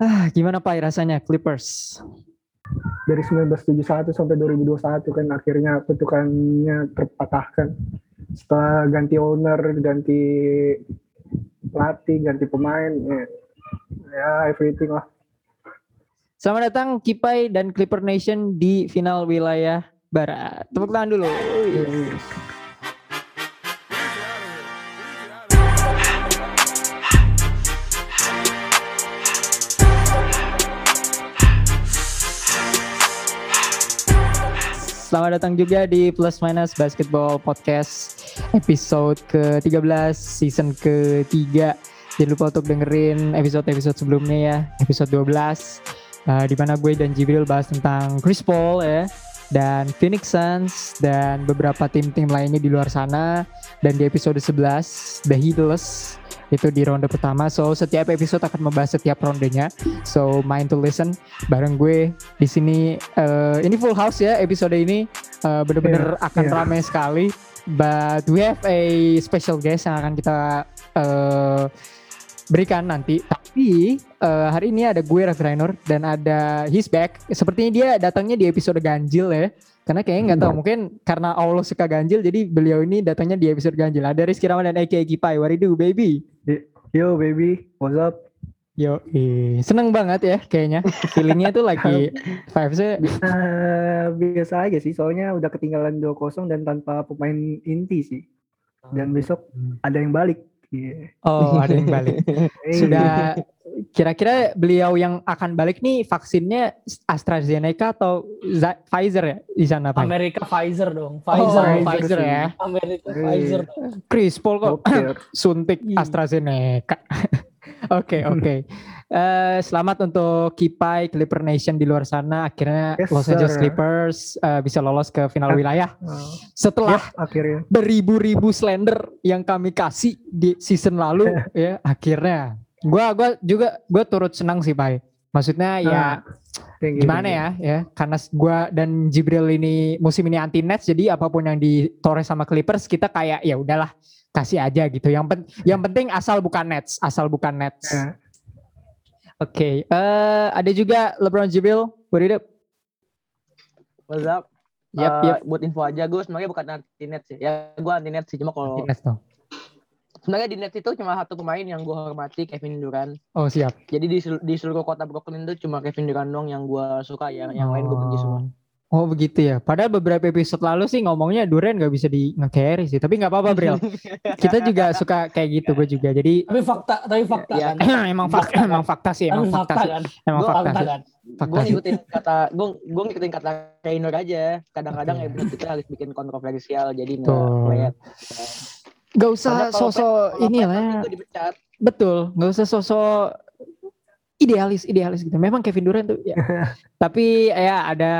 Ah, gimana Pak rasanya Clippers? Dari 1971 sampai 2021 kan akhirnya kutukannya terpatahkan. Setelah ganti owner, ganti pelatih, ganti pemain, ya, ya everything lah. Selamat datang Kipai dan Clipper Nation di final wilayah Barat. Tepuk tangan dulu. Yes. Selamat datang juga di Plus Minus Basketball Podcast episode ke-13 season ke-3. Jangan lupa untuk dengerin episode-episode sebelumnya ya, episode 12 uh, di mana gue dan Jibril bahas tentang Chris Paul ya dan Phoenix Suns dan beberapa tim-tim lainnya di luar sana dan di episode 11 The Heatless itu di ronde pertama. So setiap episode akan membahas setiap rondenya. So mind to listen bareng gue di sini. Uh, ini full house ya episode ini uh, bener-bener Yeah, akan yeah. ramai sekali. But we have a special guest yang akan kita uh, berikan nanti. Tapi uh, hari ini ada gue Raffi Rainur dan ada his back. Sepertinya dia datangnya di episode ganjil ya. Karena kayaknya nggak tahu mungkin karena Allah suka ganjil jadi beliau ini datangnya di episode ganjil. Ada Rizky Rahman dan Eki Eki Pai. What do you do, baby? Yo baby, what's up? Yo, seneng banget ya kayaknya. Feelingnya tuh lagi vibes-nya Eh, biasa aja sih, soalnya udah ketinggalan 2-0 dan tanpa pemain inti sih. Dan besok ada yang balik. Iya. Oh, ada yang balik. Eh, Sudah kira-kira beliau yang akan balik nih vaksinnya AstraZeneca atau Za- Pfizer ya di sana Pak? Amerika Pfizer dong. Oh, Pfizer. Pfizer Pfizer sih. ya. Amerika. Pfizer. Chris Paul kok Oke. suntik. AstraZeneca. Oke oke. Eh, selamat untuk Kipai Clipper Nation di luar sana. Akhirnya Yes, Los Angeles sir. Clippers eh, bisa lolos ke final Ah. wilayah Oh, setelah akhirnya. beribu-ribu slender yang kami kasih di season lalu ya akhirnya. Gua gua juga gua turut senang sih Pai. Maksudnya ya Thank you, gimana thank you. ya ya karena gua dan Jibril ini musim ini anti Nets jadi apa pun yang ditores sama Clippers kita kayak ya udahlah kasih aja gitu. Yang pen, yang penting asal bukan Nets, asal bukan Nets. Ya. Oke, eh ada juga LeBron Jibril. What it up? What's up? Yap, Eh, yap. Buat info aja, gue sebenarnya bukan anti net sih. Ya, gue anti net sih. Cuma kalau Nets. Sebenarnya di net itu cuma satu pemain yang gue hormati, Kevin Durant. Oh siap. Jadi di, sel- di seluruh kota Brooklyn itu cuma Kevin Durant doang yang gue suka. Yang yang lain gue benci semua. Oh begitu ya. Padahal beberapa episode lalu sih ngomongnya Duren nggak bisa di nge-carry sih. Tapi nggak apa-apa Bril. Kita juga suka kayak gitu. Gue juga. Jadi Tapi fakta, tapi fakta Ya, kan. emang fakta, emang fakta sih. Emang fakta, fakta sih. kan. Emang Gua fakta Fakta sih. kan. Fakta gue ngikutin kata gue gue ngikutin kata trainer aja. Kadang-kadang Oke. episode kita harus bikin kontroversial. Jadi nggak. Gak usah sosok ini lah. ya. Betul. Gak usah sosok idealis, idealis gitu. Memang Kevin Durant tuh. Ya. Tapi ya ada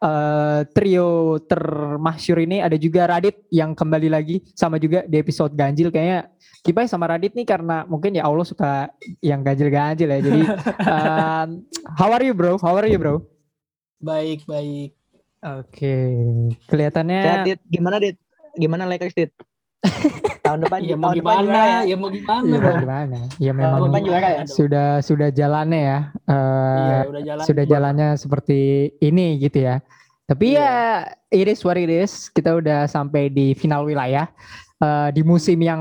eh, trio termasyur ini ada juga Radit yang kembali lagi sama juga di episode ganjil kayaknya Kipai sama Radit nih karena mungkin ya Allah suka yang ganjil-ganjil ya jadi um, how are you bro how are you bro Baik, baik. oke kelihatannya Sehat, Dit. Gimana, Dit? Gimana Lakers, Dit? Tahun depan Ya mau tahun depan gimana? ya? Ya mau gimana ya, dong? gimana ya Tahun memang depan juara ya? sudah sudah jalannya ya eh, Iya, udah jalan. sudah jalannya seperti ini gitu ya. Tapi ya it is what it is. Kita udah sampai di final wilayah. Eh, di musim yang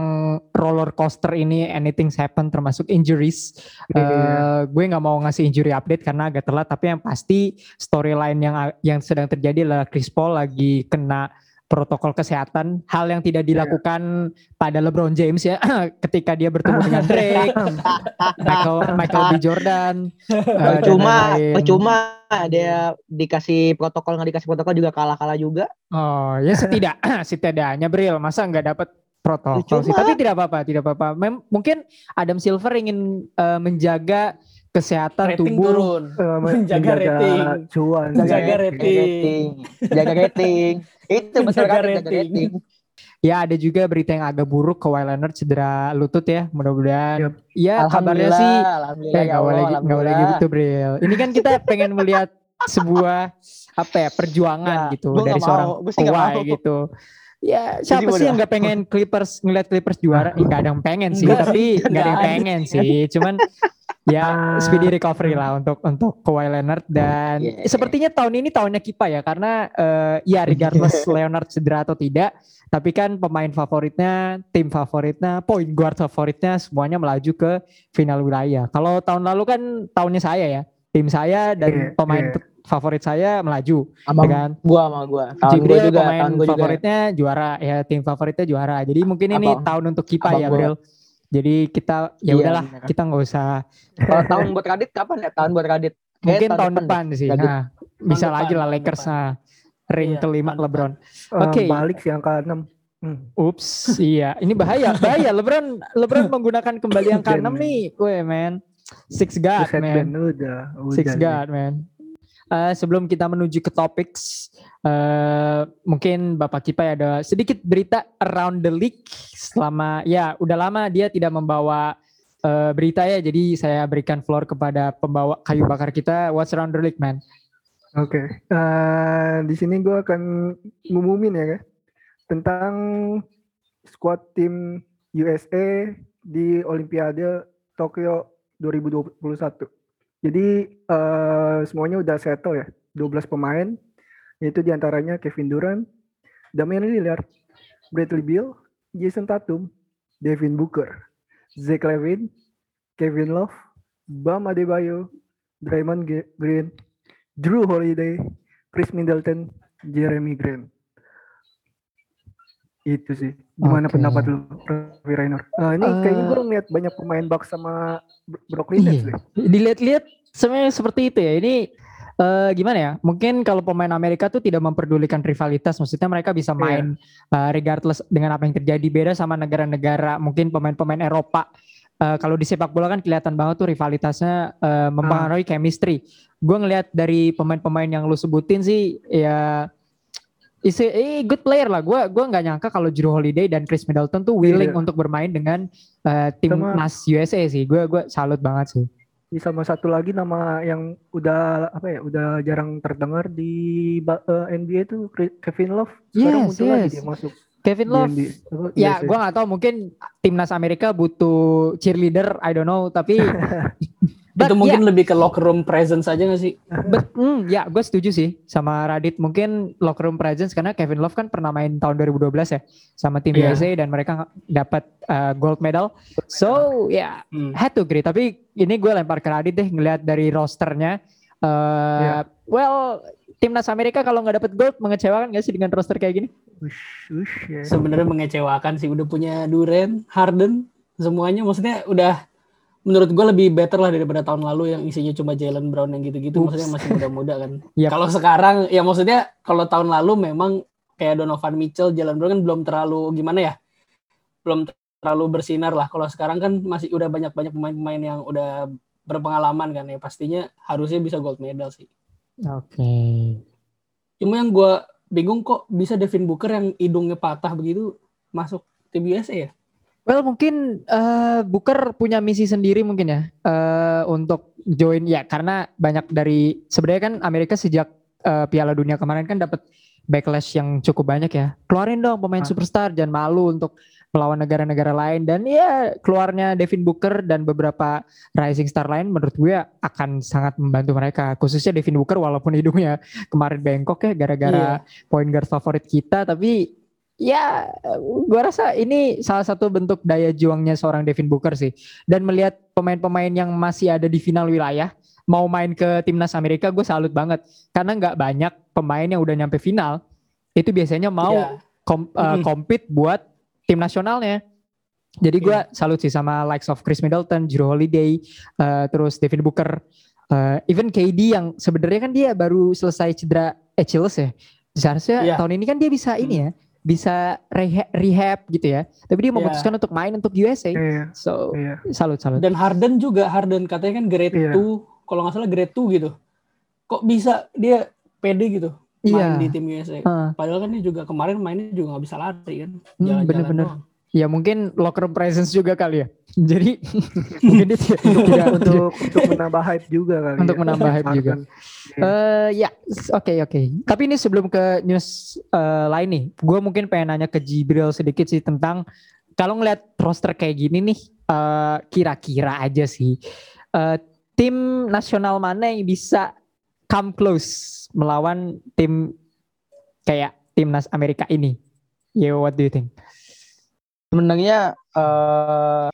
roller coaster ini anything happen termasuk injuries. Iya. Eh, gue nggak mau ngasih injury update karena agak telat. Tapi yang pasti storyline yang yang sedang terjadi adalah Chris Paul lagi kena protokol kesehatan, hal yang tidak dilakukan pada LeBron James ya, ketika dia bertemu dengan Drake, Michael Michael B. Jordan, Percuma, lain-lain. percuma dia dikasih protokol nggak dikasih protokol juga kalah-kalah juga. Oh ya setidak setidaknya Bril masa nggak dapat protokol Cuma- sih tapi tidak apa-apa tidak apa-apa. Mem- mungkin Adam Silver ingin eh, menjaga kesehatan Rating tubuh turun. Eh, Menjaga rating. cuan. Menjaga rating. Jaga rating. Itu betul Menjaga kan jaga rating. rating. ya ada juga berita yang agak buruk Kawhi Leonard cedera lutut ya mudah-mudahan ya kabarnya Alhamdulillah, sih alhamdulillah eh ya nggak boleh nggak boleh gitu Bril ini kan kita pengen melihat sebuah apa ya perjuangan Ya, gitu dari seorang Kawhi mau. gitu ya siapa sih yang nggak pengen Clippers ngeliat Clippers juara? Eh, nggak ada yang pengen sih Enggak tapi sih, nggak ada yang pengen sih. Cuman ya speedy recovery lah untuk untuk Kawhi Leonard dan Yeah. sepertinya tahun ini tahunnya Kipa ya karena eh, ya regardless Leonard cedera atau tidak tapi kan pemain favoritnya tim favoritnya point guard favoritnya semuanya melaju ke final wilayah. Kalau tahun lalu kan tahunnya saya ya tim saya dan Iya, pemain iya. Favorit saya melaju Sama dengan gua sama gua. Tahun gua juga, pemain tahun gua juga. favoritnya juara ya tim favoritnya juara jadi mungkin ini Abang. tahun untuk Kipa Abang ya gua. Bril jadi kita ya Iya, udahlah bener. kita nggak usah Kalau tahun buat Radit kapan ya? Tahun buat Radit. Mungkin tahun, depan, deh. sih. Radit. Nah, bisa depan, lagi lah Lakers depan. nah ring Iya, kelima tahun LeBron. Eh, Oke. balik sih angka 6. Hmm. Ups, iya. Ini bahaya, bahaya. LeBron LeBron menggunakan kembali yang Band, ke-6 man. nih. Weh, man. Six God, Buset, man. Ben, udah, udah. Six. God, man. Eh, sebelum kita menuju ke topik, eh mungkin Bapak Kipai ada sedikit berita around the league selama ya udah lama dia tidak membawa eh, berita ya, jadi saya berikan floor kepada pembawa kayu bakar kita. What's around the league, man? Oke, eh, di sini gue akan ngumumin ya tentang squad tim USA di Olimpiade Tokyo 2021. Jadi eh, semuanya udah settle ya, 12 pemain, yaitu di antaranya Kevin Durant, Damian Lillard, Bradley Beal, Jason Tatum, Devin Booker, Zach Levine, Kevin Love, Bam Adebayo, Draymond Green, Drew Holiday, Chris Middleton, Jeremy Grant. Itu sih. Gimana Oke. pendapat lu, Raffi Rainer? Eh, ini kayaknya Eh, gue ngeliat banyak pemain Bucks sama Bro- Brooklyn Nets Iya. deh. Dilihat-lihat sebenarnya seperti itu ya. Ini eh, gimana ya? Mungkin kalau pemain Amerika tuh tidak memperdulikan rivalitas, maksudnya mereka bisa Iya. main eh, regardless dengan apa yang terjadi. Beda sama negara-negara, mungkin pemain-pemain Eropa. Eh, kalau di sepak bola kan kelihatan banget tuh rivalitasnya eh, mempengaruhi chemistry. Gue ngelihat dari pemain-pemain yang lu sebutin sih, ya is a- eh, good player lah. Gue gua nggak nyangka kalau Drew Holiday dan Chris Middleton tuh willing Iya. untuk bermain dengan eh, Sama- timnas USA sih. Gue gue salut banget sih. Ini sama satu lagi nama yang udah apa ya, udah jarang terdengar di eh, NBA tuh Kri- Kevin Love. Sekarang Yes, muncul lagi yes. dia masuk Kevin di Love NBA. Apa, Ya, USA. gua nggak tahu mungkin timnas Amerika butuh cheerleader, I don't know. Tapi, but itu mungkin ya, lebih ke locker room presence aja gak sih? but, hmm, ya, gue setuju sih sama Radit. Mungkin locker room presence karena Kevin Love kan pernah main tahun 2012 ya sama tim Iya. USA dan mereka dapat uh, gold medal. So, ya, Hmm. had to agree. Tapi ini gue lempar ke Radit deh ngelihat dari rosternya. Uh, Iya. Well, timnas Amerika kalau nggak dapat gold mengecewakan gak sih dengan roster kayak gini? Ush, ush, ya. Sebenarnya mengecewakan sih udah punya Duren, Harden, semuanya maksudnya udah menurut gue lebih better lah daripada tahun lalu yang isinya cuma Jalen Brown yang gitu-gitu maksudnya masih muda-muda kan. Yap. Kalau sekarang ya maksudnya kalau tahun lalu memang kayak Donovan Mitchell, Jalen Brown kan belum terlalu gimana ya? Belum terlalu bersinar lah. Kalau sekarang kan masih udah banyak-banyak pemain-pemain yang udah berpengalaman kan ya pastinya harusnya bisa gold medal sih. Oke. Cuma yang gue bingung kok bisa Devin Booker yang hidungnya patah begitu masuk USA ya? Well mungkin eh Booker punya misi sendiri mungkin ya eh untuk join. Ya karena banyak dari sebenarnya kan Amerika sejak eh, Piala Dunia kemarin kan dapat backlash yang cukup banyak ya. Keluarin dong pemain Ah. superstar jangan malu untuk melawan negara-negara lain. Dan ya keluarnya Devin Booker dan beberapa rising star lain menurut gue akan sangat membantu mereka. Khususnya Devin Booker walaupun hidungnya kemarin bengkok ya gara-gara point guard favorit kita. Tapi ya gua rasa ini salah satu bentuk daya juangnya seorang Devin Booker sih dan melihat pemain-pemain yang masih ada di final wilayah mau main ke timnas Amerika gue salut banget karena nggak banyak pemain yang udah nyampe final itu biasanya mau Iya. kom- uh, compete buat tim nasionalnya. Jadi gue salut sih sama likes of Chris Middleton, Drew Holiday, uh, terus Devin Booker, uh, even KD yang sebenarnya kan dia baru selesai cedera Achilles ya. Seharusnya Iya. tahun ini kan dia bisa ini ya, bisa reha- rehab gitu ya. Tapi dia Iya. memutuskan untuk main untuk USA. Iya, So iya. salut salut. Dan Harden juga Harden katanya kan grade. 2, kalau nggak salah grade 2 gitu. Kok bisa dia pede gitu main Iya. di tim USA? Uh, Padahal kan dia juga kemarin mainnya juga nggak bisa lari kan, Hmm, bener-bener. doang. ya mungkin locker presence juga kali ya. Jadi mungkin dia tidak, tidak untuk untuk menambah hype juga kali Untuk ya. menambah hype juga. Eh ya, oke oke. Tapi ini sebelum ke news eh, lain nih, gue mungkin pengen nanya ke Jibril sedikit sih tentang kalau ngeliat roster kayak gini nih, eh, kira-kira aja sih, eh, tim nasional mana yang bisa come close melawan tim kayak timnas Amerika ini? Yo, what do you think? Sebenarnya eh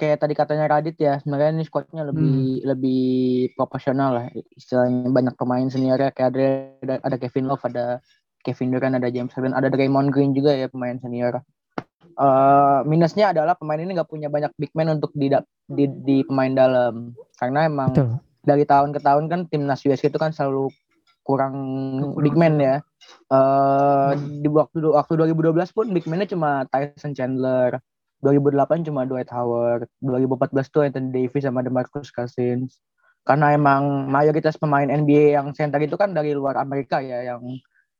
kayak tadi katanya Radit ya, sebenarnya ini squadnya lebih lebih proporsional lah. Istilahnya banyak pemain seniornya kayak ada ada, ada Kevin Love, ada Kevin Durant, ada James Harden, ada Draymond Green juga ya pemain senior. Eh minusnya adalah pemain ini nggak punya banyak big man untuk di, di di pemain dalam karena emang Betul. dari tahun ke tahun kan timnas US itu kan selalu kurang big man ya. Eh Hmm. di waktu waktu 2012 pun big man-nya cuma Tyson Chandler. 2008 cuma Dwight Howard. 2014 tuh Anthony Davis sama DeMarcus Cousins. Karena emang mayoritas pemain NBA yang center itu kan dari luar Amerika ya, yang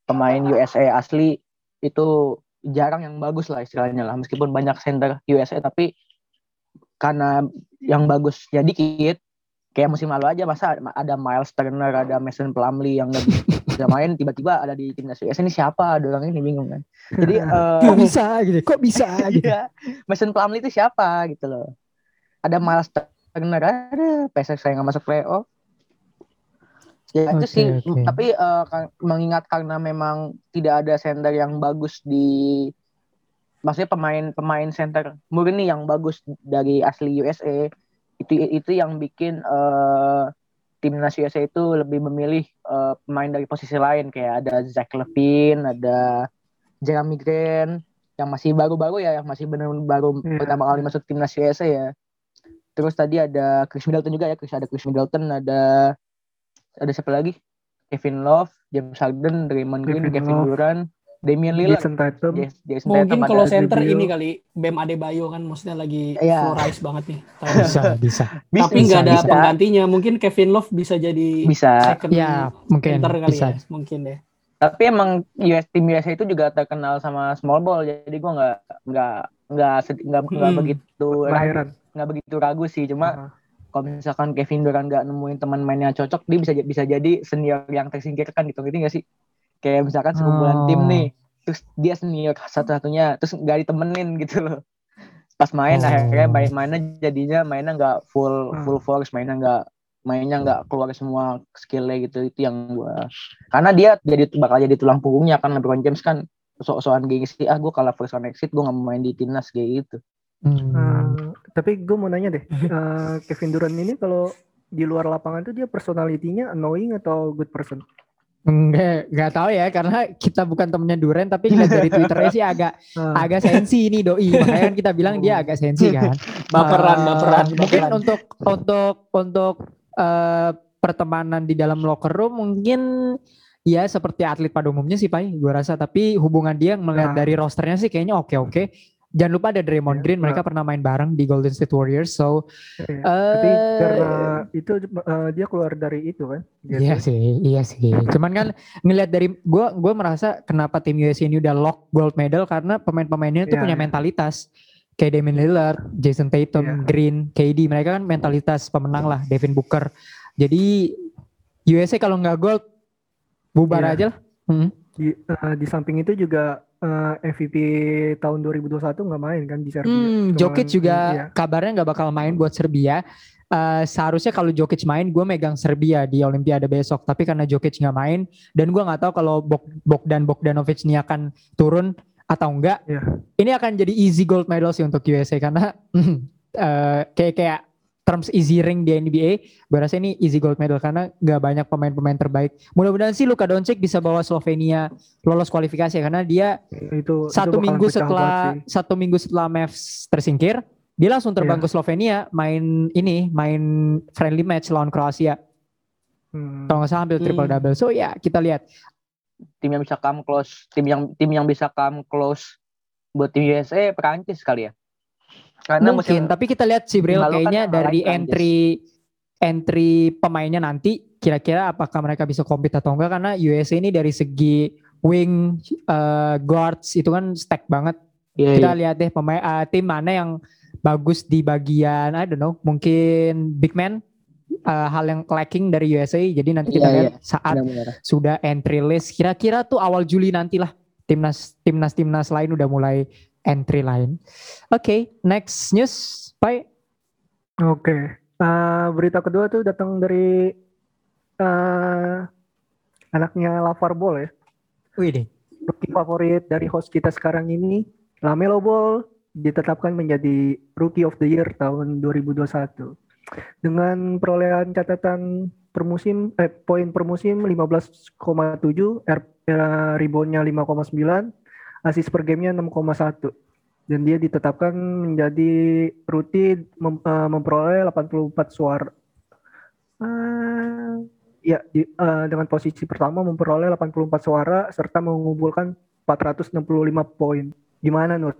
pemain USA asli itu jarang yang bagus lah istilahnya lah. Meskipun banyak center USA tapi karena yang bagusnya dikit, kayak musim lalu aja masa ada Miles Turner, ada Mason Plumlee yang bisa main, tiba-tiba ada di timnas US ini siapa? Ada orang ini bingung kan. Jadi eh, Kok bisa gitu? Kok bisa gitu? Iya, Mason Plumlee itu siapa gitu loh. Ada Miles Turner, ada PSX saya nggak masuk playoff. Ya itu Oke, sih, oke. tapi eh, kan- mengingat karena memang tidak ada center yang bagus di maksudnya pemain pemain center murni yang bagus dari asli USA itu itu yang bikin eh, timnas USA itu lebih memilih eh, pemain dari posisi lain kayak ada Zach Levine, ada Jeremy Grant yang masih baru-baru ya, yang masih benar-benar baru Iya. pertama kali masuk timnas USA ya. Terus tadi ada Chris Middleton juga ya, Chris ada Chris Middleton, ada ada siapa lagi? Kevin Love, James Harden, Draymond Green, Kevin Kevin. Durant, Damian Lillard, Jason Tatum. Jas- Jason Mungkin Tatum, kalau center Adebayo. ini kali Bam Adebayo kan maksudnya lagi full rise banget nih. tahun. Bisa, bisa. Bisa, Tapi nggak ada bisa. penggantinya. Mungkin Kevin Love bisa jadi bisa. second Ya, mungkin center kali bisa. ya. Mungkin deh. Tapi emang US tim USA itu juga terkenal sama small ball, jadi gua nggak nggak nggak nggak Hmm. begitu nggak begitu ragu sih. Cuma Ah. kalau misalkan Kevin Durant nggak nemuin teman mainnya cocok, dia bisa bisa jadi senior yang tersingkirkan gitu, gitu nggak sih? Kayak misalkan sekumpulan Oh. tim nih, terus dia senior satu-satunya, terus nggak ditemenin gitu loh. Pas main Oh. akhirnya main mainnya jadinya mainnya nggak full Hmm. full force, mainnya nggak mainnya nggak keluar semua skillnya gitu itu yang gua karena dia jadi bakal jadi tulang punggungnya kan LeBron James kan sok-sokan gengsi ah gue kalah first round exit gue nggak mau main di timnas kayak gitu Hmm. Eh, tapi gue mau nanya deh, eh, Kevin Durant ini kalau di luar lapangan tuh dia personalitinya annoying atau good person? Enggak, enggak tahu ya karena kita bukan temennya Duren tapi ngeliat dari Twitternya sih agak Ah, agak sensi ini doi. Makanya kan kita bilang dia agak sensi kan. Baperan, Eh, baperan, Mungkin baperan. untuk untuk untuk eh, pertemanan di dalam locker room mungkin ya seperti atlet pada umumnya sih Pai, gue rasa. Tapi hubungan dia melihat Ah. dari rosternya sih kayaknya oke-oke. Jangan lupa ada Draymond Iya, Green, mereka ah. pernah main bareng di Golden State Warriors. So, iya. eh Tapi karena itu eh, dia keluar dari itu kan? Iya Gitu. sih, iya sih. Cuman kan ngelihat dari gua gua merasa kenapa tim USA ini udah lock gold medal karena pemain-pemainnya tuh Iya, punya iya. mentalitas. Kayak Damian Lillard, Jason Tatum, Iya. Green, KD, mereka kan mentalitas pemenang lah, Devin Booker. Jadi USA kalau nggak gold bubar Iya. aja lah. Hmm. Di, eh, di samping itu juga eh, MVP tahun 2021 nggak main kan di Serbia. Hmm, Jokic juga iya. kabarnya nggak bakal main buat Serbia. Eh, seharusnya kalau Jokic main, gue megang Serbia di Olimpiade besok. Tapi karena Jokic nggak main, dan gue nggak tahu kalau Bog Bogdan Bogdanovic ini akan turun atau enggak. Iya. Ini akan jadi easy gold medal sih untuk USA karena eh, kayak kayak terms easy ring di NBA, gue rasa ini easy gold medal karena nggak banyak pemain-pemain terbaik. Mudah-mudahan sih Luka Doncic bisa bawa Slovenia lolos kualifikasi ya, karena dia itu satu itu minggu setelah satu minggu setelah Mavs tersingkir dia langsung terbang Iya. ke Slovenia main ini main friendly match lawan Kroasia Hmm. kalau nggak salah hampir triple Hmm. double so ya kita lihat tim yang bisa come close tim yang tim yang bisa come close buat tim USA Perancis kali ya karena mungkin musim tapi kita lihat sih Bril kan kayaknya dari Prancis. entry entry pemainnya nanti kira-kira apakah mereka bisa compete atau enggak karena USA ini dari segi wing eh, guards itu kan stack banget Iya, kita iya. lihat deh pemain eh, tim mana yang bagus di bagian I don't know mungkin big man eh, hal yang lacking dari USA jadi nanti kita Iya, lihat saat Benar-benar. sudah entry list kira-kira tuh awal Juli nantilah timnas timnas timnas lain udah mulai entry lain oke next news Pai Oke. Eh, berita kedua tuh datang dari eh anaknya Lavar Ball ya. Wih deh. Rookie favorit dari host kita sekarang ini, Lamelo Ball ditetapkan menjadi Rookie of the Year tahun 2021 dengan perolehan catatan per musim eh poin per musim 15,7, er, eh, reboundnya 5,9, assist per gamenya 6,1 dan dia ditetapkan menjadi rookie mem- eh, memperoleh 84 suara. Eh, ya di- eh, dengan posisi pertama memperoleh 84 suara serta mengumpulkan 465 poin. Gimana Nur?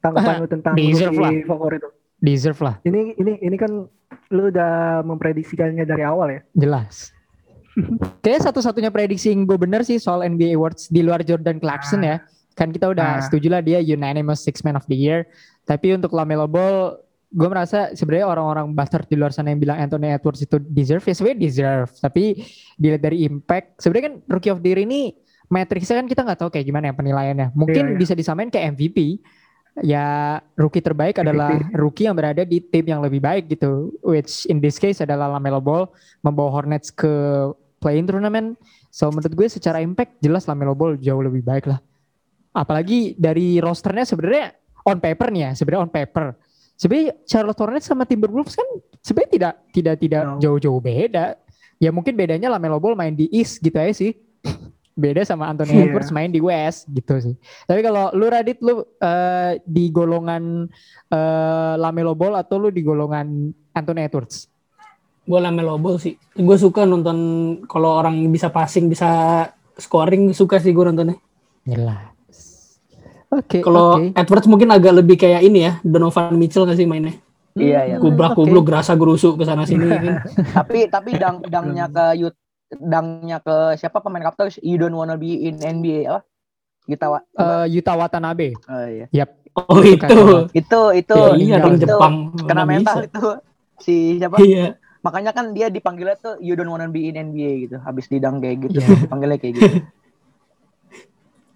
Tanggapan lu tentang Deserve favorit? Deserve lah, Ini ini ini kan lu udah memprediksikannya dari awal ya. jelas. Kayak satu-satunya prediksi yang gue bener sih soal NBA Awards di luar Jordan Clarkson ya. Kan kita udah Ah. setuju lah dia unanimous Six Man of the Year. Tapi untuk Lamelo Ball, gue merasa sebenarnya orang-orang bastard di luar sana yang bilang Anthony Edwards itu deserve, ya sebenarnya deserve. Tapi dilihat dari impact, sebenarnya kan Rookie of the Year ini matriksnya kan kita nggak tahu kayak gimana ya penilaiannya. Mungkin Iya, iya. bisa disamain kayak MVP. Ya rookie terbaik adalah rookie yang berada di tim yang lebih baik gitu. Which in this case adalah Lamelo Ball membawa Hornets ke play-in tournament. So menurut gue secara impact jelas Lamelo Ball jauh lebih baik lah. Apalagi dari rosternya sebenarnya on paper nih ya, sebenarnya on paper. Sebenarnya Charlotte Hornets sama Timberwolves kan sebenarnya tidak tidak tidak Jauh. jauh-jauh beda. Ya mungkin bedanya Lamelo Ball main di East gitu aja sih. Beda sama Anthony Iya. Edwards main di West gitu sih. Tapi kalau lu Radit lu eh, di golongan eh, Lamelo Ball atau lu di golongan Anthony Edwards? Gue Lamelo Ball sih. Gue suka nonton kalau orang bisa passing, bisa scoring, suka sih gue nontonnya. Jelas. Oke, Kalau oke. Edwards mungkin agak lebih kayak ini ya, Donovan Mitchell gak sih mainnya? Iya, iya. Gubrak oke. gubluk, gerasa gerusuk ke sana sini kan. tapi tapi dang dangnya ke Yut dangnya ke siapa pemain Raptors you don't wanna be in NBA apa kita wa- Eh, Yuta Watanabe. oh, iya. Oh Itu itu. itu itu Ya, iya dong itu Jepang. kena Nggak mental bisa. itu si siapa Iya. Makanya kan dia dipanggilnya tuh you don't wanna be in NBA gitu habis didang kayak gitu Iya. dipanggilnya kayak gitu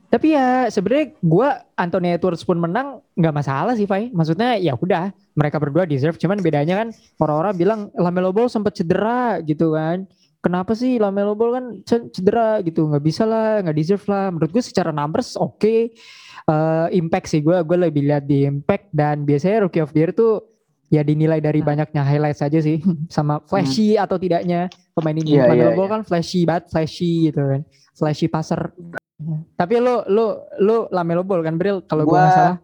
Tapi ya sebenarnya gua Anthony Edwards pun menang nggak masalah sih, Fai. Maksudnya ya udah mereka berdua deserve. Cuman bedanya kan orang-orang bilang Lamelo Ball sempat cedera gitu kan. Kenapa sih Lamelo Ball kan cedera gitu? Nggak bisa lah, nggak deserve lah. Menurut gue secara numbers oke. Eh, impact sih gue gue lebih lihat di impact dan biasanya rookie of the year tuh ya dinilai dari Hmm. banyaknya highlight saja sih sama flashy atau tidaknya pemain ini. Iya, Lamelo iya, Ball kan flashy banget, flashy gitu kan. Flashy passer. Tapi lu lu lu Lamelo Ball kan Bril? Kalau gua nggak salah.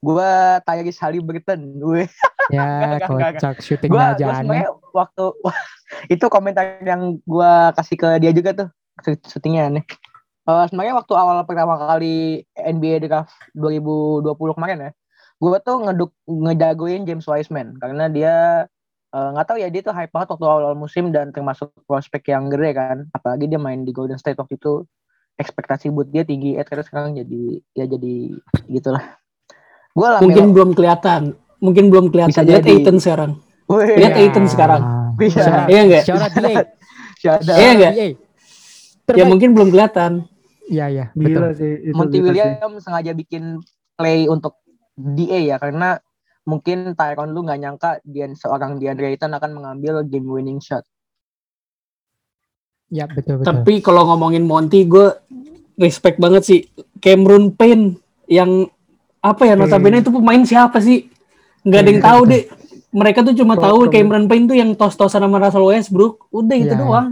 gua Tyrese Halliburton. Gue Ya kocak syuting gua, aja gua waktu itu komentar yang gua kasih ke dia juga tuh syutingnya aneh. Eh, sebenarnya waktu awal pertama kali NBA draft 2020 kemarin ya gue tuh ngeduk ngejagoin James Wiseman karena dia eh, nggak tahu ya dia tuh hype banget waktu awal musim dan termasuk prospek yang gede kan apalagi dia main di Golden State waktu itu ekspektasi buat dia tinggi eh terus sekarang jadi ya jadi gitulah gue lah Mungkin belum kelihatan. Mungkin belum kelihatan. Lihat jadi. Aiton sekarang. Wih, Lihat Aiton sekarang. Bisa. Syarat, Iya nggak? syarat DA. Shout out. Iya nggak? DA. Ya mungkin belum kelihatan. Iya iya betul. Gila sih itu. Monty. Williams sengaja bikin play untuk DA ya karena mungkin Tyron lu nggak nyangka dia seorang DeAndre Ayton akan mengambil game winning shot. Ya betul betul. Tapi kalau ngomongin Monty, gue respect banget sih. Cameron Payne yang apa ya notabene itu pemain siapa sih? Nggak ada yang Iya, tahu deh. Mereka tuh cuma tahu Cameron Payne tuh yang tos-tosan sama Russell Westbrook. Udah itu Iya, doang.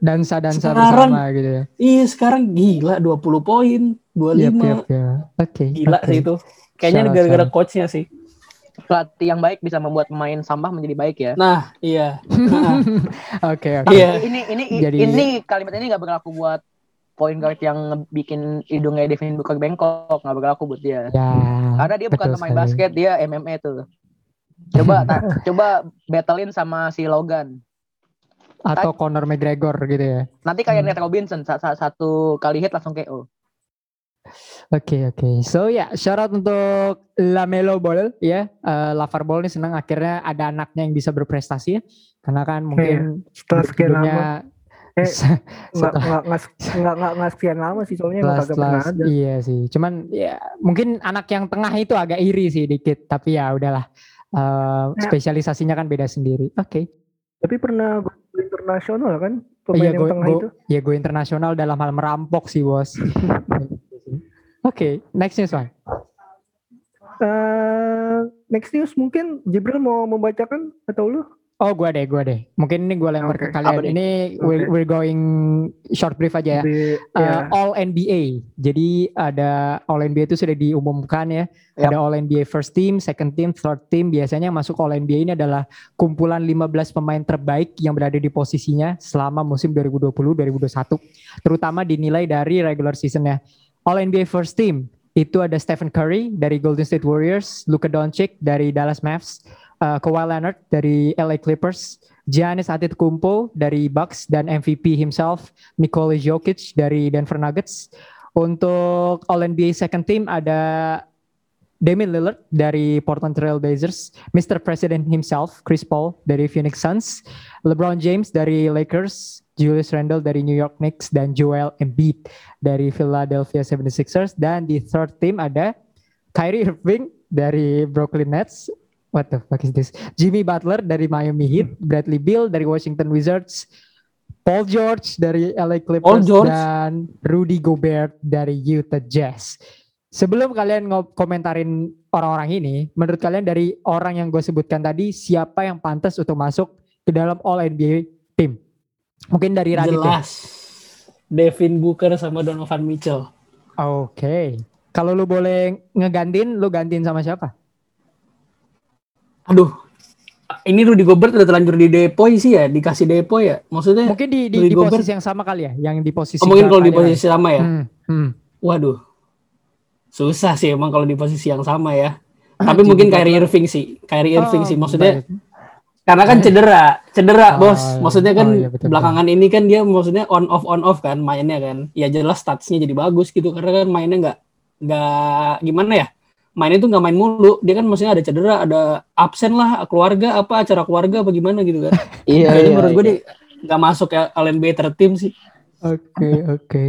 dansa dansa Sekarang- bersama gitu ya. Iya sekarang gila 20 poin, 25. Yap, yap, yap. Oke. Gila oke. sih itu. Kayaknya gara-gara coachnya sih. Pelatih yang baik bisa membuat pemain sampah menjadi baik ya. Nah, iya. Nah, Oke oke. Iya. Ini ini Jadi- ini kalimat ini nggak berlaku buat point guard yang bikin hidungnya Devin Booker bengkok nggak berlaku buat dia. Ya. Karena dia bukan pemain sekali. basket, dia MMA tuh. Coba ta- coba battlein sama si Logan. Atau Conor McGregor gitu ya. Nanti kayak Hmm. Nate Robinson sa- sa- satu kali hit langsung KO. Oke oke. So ya shout out untuk Lamelo Ball ya. Eh Lavar Ball nih senang akhirnya ada anaknya yang bisa berprestasi ya. Karena kan mungkin Setelah sekian lama. Eh, Nggak nggak nggak sekian lama sih soalnya nggak pernah ada. iya sih. Cuman ya mungkin anak yang tengah itu agak iri sih dikit. Tapi ya udahlah. Eh, spesialisasinya kan beda sendiri. Oke. Tapi pernah go internasional kan pemain Iya, yang gue tengah itu. ya gue internasional dalam hal merampok sih bos. Oke, next news one. Eh, next news mungkin Jibril mau membacakan atau lu? Oh gue deh, gue deh. Mungkin ini gue lempar ke Oke. kalian. Apa? Ini we're, Oke. we're going short brief aja ya. Di, Uh, ya. All NBA. Jadi ada All NBA itu sudah diumumkan ya. Yap. Ada All NBA first team, second team, third team. Biasanya yang masuk All NBA ini adalah kumpulan 15 pemain terbaik yang berada di posisinya selama musim 2020-2021. Terutama dinilai dari regular seasonnya. All NBA first team itu ada Stephen Curry dari Golden State Warriors, Luka Doncic dari Dallas Mavs, uh, Kawhi Leonard dari LA Clippers, Giannis Antetokounmpo dari Bucks dan MVP himself Nikola Jokic dari Denver Nuggets. Untuk All NBA second team ada Damian Lillard dari Portland Trail Blazers, Mr. President himself Chris Paul dari Phoenix Suns, LeBron James dari Lakers, Julius Randle dari New York Knicks dan Joel Embiid dari Philadelphia 76ers dan di third team ada Kyrie Irving dari Brooklyn Nets. What the fuck is this? Jimmy Butler dari Miami Heat, Bradley Beal dari Washington Wizards, Paul George dari LA Clippers dan Rudy Gobert dari Utah Jazz. Sebelum kalian komentarin orang-orang ini, menurut kalian dari orang yang gue sebutkan tadi, siapa yang pantas untuk masuk ke dalam All NBA tim? Mungkin dari Radit ya? Jelas. Devin Booker sama Donovan Mitchell. Oke. Kalau lu boleh ngegantiin, lu gantiin sama siapa? Aduh. Ini Rudy Gobert udah terlanjur di Depoy sih ya, dikasih Depoy ya. Maksudnya Mungkin di, di, Rudy di Gobert. posisi yang sama kali ya, yang di posisi oh, mungkin kalau di posisi sama ya. Hmm, hmm. Waduh. Susah sih emang kalau di posisi yang sama ya. Ah, Tapi mungkin. Kyrie Irving sih. Kyrie Irving Oh, sih maksudnya baik. karena kan cedera, cedera Oh, bos. Maksudnya kan oh, iya, betul, belakangan ini kan dia maksudnya on off on off kan mainnya kan. Ya jelas statsnya jadi bagus gitu karena kan mainnya nggak nggak gimana ya. Mainnya tuh nggak main mulu. Dia kan maksudnya ada cedera, ada absen lah keluarga apa acara keluarga apa gimana gitu kan. Iya, Jadi iya, menurut gue iya. dia nggak masuk ya LNB tertim sih. Oke, oke.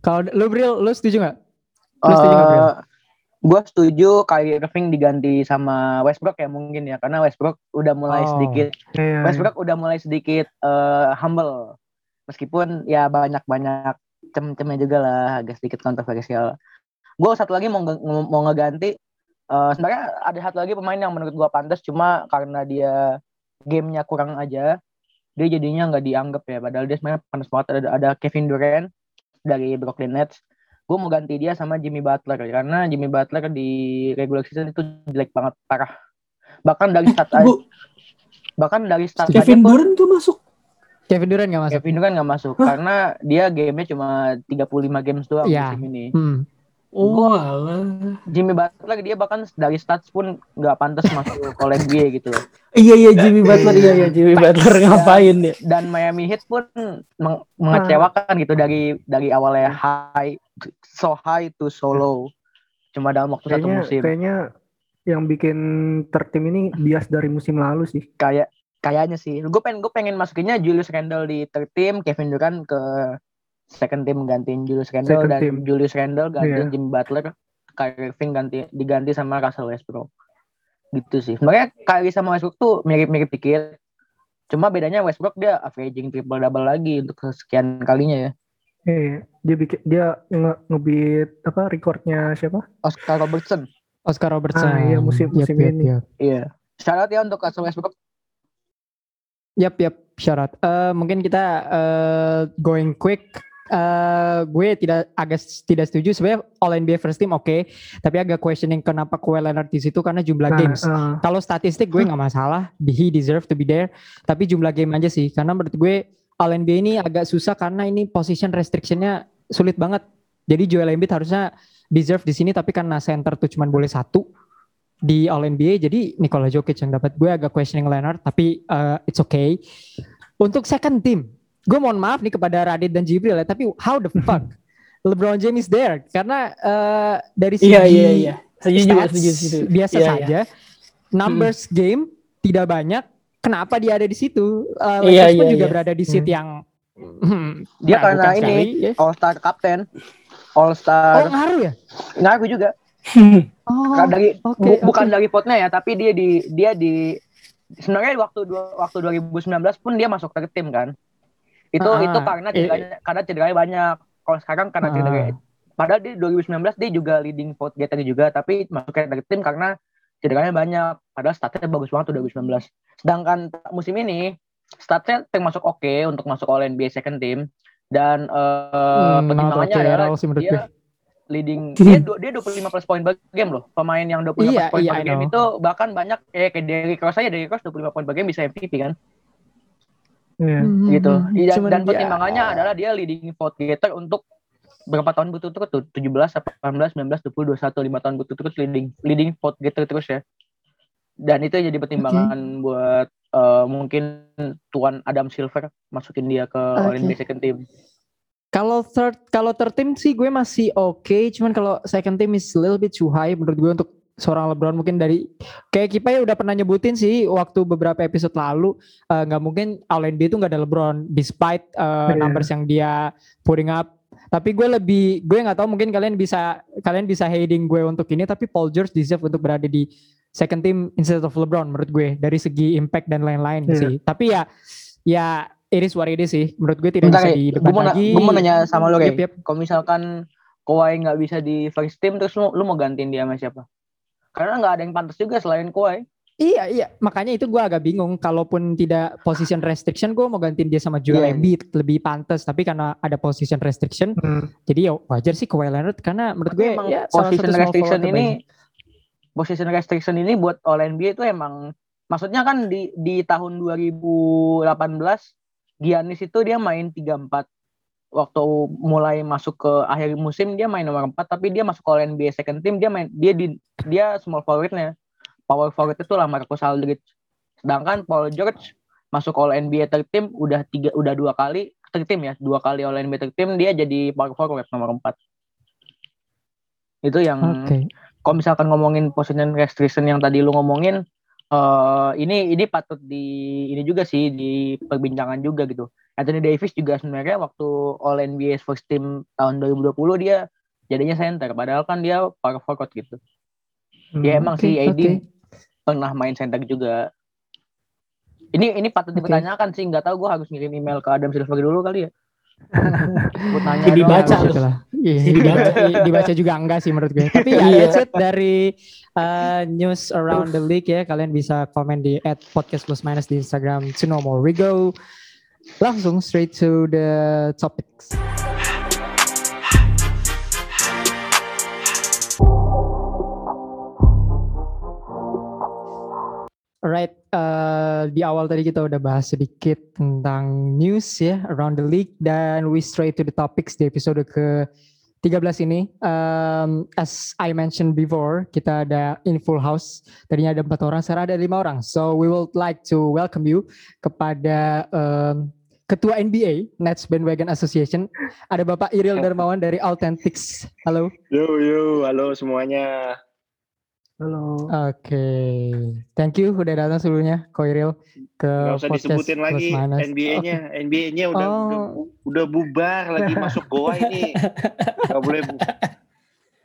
Kalau lu Bril, lu setuju nggak? Lu setuju nggak, Bril? gue setuju Kyrie Irving diganti sama Westbrook ya mungkin ya karena Westbrook udah mulai Oh. sedikit Iya, Westbrook udah mulai sedikit eh, humble. Meskipun ya banyak banyak cem-cemnya juga lah agak sedikit kontroversial. Gue satu lagi mau nge- mau ngeganti eh, sebenarnya ada satu lagi pemain yang menurut gue pantas cuma karena dia gamenya kurang aja dia jadinya nggak dianggap ya. Padahal dia sebenarnya pantas banget. Ada, ada Kevin Durant dari Brooklyn Nets gue mau ganti dia sama Jimmy Butler karena Jimmy Butler di regular season itu jelek banget parah bahkan dari stat Gua- bahkan dari aja Kevin Durant tuh masuk. Kevin Durant nggak masuk? Kevin Durant nggak masuk karena dia gamenya cuma 35 games doang Iya. musim ini. Hmm. Oh alah. Jimmy Butler dia bahkan dari stats pun nggak pantas masuk All NBA gitu. Iya iya Jimmy Butler iya iya Jimmy Butler ngapain ya? Dan Miami Heat pun meng- mengecewakan gitu dari dari awalnya high so high to so low. Cuma dalam waktu satu kayaknya musim. kayaknya yang bikin tertim ini bias dari musim lalu sih. Kayak kayaknya sih. Gue pengen gue pengen masukinnya Julius Randle di team, Kevin Durant ke second team gantiin Julius Randle Second dan team. Julius Randle gantiin Iya. Jimmy Butler, Kyrie Irving ganti diganti sama Russell Westbrook. Gitu sih. Sebenarnya Kyrie sama Westbrook tuh mirip-mirip dikit. Cuma bedanya Westbrook dia averaging triple double lagi untuk kesekian kalinya ya. Iya, dia bikin dia nge ngebeat apa recordnya siapa? Oscar Robertson. Oscar Robertson. Ah, iya, musim- musim yap, ini. yap. Iya. Shout out ya untuk Russell Westbrook. Yap, yap, syarat. Eh, mungkin kita eh, going quick. Eh, gue tidak agak tidak setuju sebenarnya All NBA first team oke, tapi agak questioning kenapa Kawhi Leonard di situ karena jumlah Nah, games. eh, Kalau statistik gue nggak masalah, he deserve to be there. Tapi jumlah game aja sih, karena menurut gue All NBA ini agak susah karena ini position restrictionnya sulit banget. Jadi Joel Embiid harusnya deserve di sini, tapi karena center tuh cuma boleh satu di All NBA, jadi Nikola Jokic yang dapat. Gue agak questioning Leonard, tapi uh, it's okay. Untuk second team, gue mohon maaf nih kepada Radit dan Jibril ya, tapi how the fuck LeBron James there? Karena uh, dari segi Iya iya iya. Setuju juga stats setuju. biasa Iya, iya. saja. Numbers game tidak banyak. Kenapa dia ada di situ? Uh, Iya, Lakers pun iya, juga iya. berada di seat Hmm. yang hmm, Dia karena meragukan ini sekali, ya. All Star Captain. All Oh Star ngaruh ya? ngaku juga. Oh, Bukan dari oke, bu- bukan oke. dari potnya ya, tapi dia di dia di sebenarnya waktu waktu 2019 pun dia masuk ke tim kan. Itu Ah, itu karena eh. cederanya karena cederanya banyak. Kalau sekarang karena Ah. cedera. Padahal di 2019 dia juga leading vote getter juga, tapi masuknya dari tim karena cederanya banyak. Padahal statnya bagus banget tuh 2019. Sedangkan musim ini statnya termasuk oke untuk masuk All NBA second team dan eh Hmm, pertimbangannya okay adalah sih dia leading dia dia 25 plus poin per game loh. Pemain yang 25 Iya, plus poin iya, per game itu bahkan banyak eh kayak Derrick Rose aja Derrick Rose 25 poin per game bisa MVP kan. Iya. Hmm, Gitu. hmm, Dan, cuman dan ya- pertimbangannya adalah dia leading vote getter untuk berapa tahun berturut-turut tuh 17, 18, 19, 20, 21, 5 tahun berturut-turut leading leading vote getter terus ya. Dan itu jadi pertimbangan buat eh, mungkin tuan Adam Silver masukin dia ke Oke. NBA second team. Kalau third kalau third team sih gue masih oke, cuman kalau second team is a little bit too high menurut gue untuk seorang LeBron mungkin dari kayak Kipai udah pernah nyebutin sih waktu beberapa episode lalu eh, nggak mungkin All NBA itu nggak ada LeBron despite eh, Iya. numbers yang dia putting up. Tapi gue lebih gue nggak tahu mungkin kalian bisa kalian bisa hating gue untuk ini tapi Paul George deserve untuk berada di second team instead of LeBron menurut gue dari segi impact dan lain-lain Iya. sih. Tapi ya ya it is what it is sih. Menurut gue tidak Bentar, bisa didebat na- lagi. gua mau nanya sama lo. Yep, yep. Kalau misalkan Kawhi nggak bisa di first team, terus lu, lu mau gantiin dia sama siapa? Karena nggak ada yang pantas juga selain Kawhi. Iya iya makanya itu gue agak bingung kalaupun tidak position restriction gue mau gantiin dia sama Joel Iya. Embiid lebih pantas tapi karena ada position restriction Hmm. jadi ya wajar sih Kawhi Leonard karena menurut gue ya position restriction ini, terbaik. position restriction ini buat All NBA itu emang, maksudnya kan di di tahun 2018 Giannis itu dia main 34 waktu mulai masuk ke akhir musim dia main nomor 4 tapi dia masuk ke All NBA second team dia main dia di dia small forwardnya. Power forward itu lah Marcus Aldridge. Sedangkan Paul George masuk All NBA third team udah tiga udah dua kali third team ya dua kali All NBA third team dia jadi power forward nomor 4 itu yang Oke. kalau misalkan ngomongin position restriction yang tadi lu ngomongin eh ini ini patut di ini juga sih di perbincangan juga gitu. Anthony Davis juga sebenarnya waktu All NBA first team tahun 2020 dia jadinya center padahal kan dia power forward gitu. Ya Hmm. emang Oke, sih AD oke. pernah main center juga. Ini ini patut dipertanyakan sih nggak tahu gue harus ngirim email ke Adam Silver dulu kali ya. Buat nanya Jadi doang. baca Harus lu. itulah. Iya, Jadi dibaca, dibaca juga enggak sih menurut gue. Tapi ya Iya. that's it dari uh, news around the league ya. Kalian bisa komen di at podcast plus minus di Instagram to know more. We go langsung straight to the topics. Alright, eh, di awal tadi kita udah bahas sedikit tentang news ya around the league dan we straight to the topics di episode ke 13 ini. Um, as I mentioned before, kita ada in full house. Tadinya ada empat orang, sekarang ada lima orang. So we would like to welcome you kepada um, Ketua NBA Nets Bandwagon Association. Ada Bapak Iril Darmawan dari Authentics. Halo. Yo yo, halo semuanya. Halo. Oke, thank you udah datang sebelumnya, Ko Iril ke Gak usah podcast disebutin lagi Plus Minus. NBA-nya. NBA-nya udah, Oh. udah udah bubar lagi masuk goa ini. Gak boleh bu-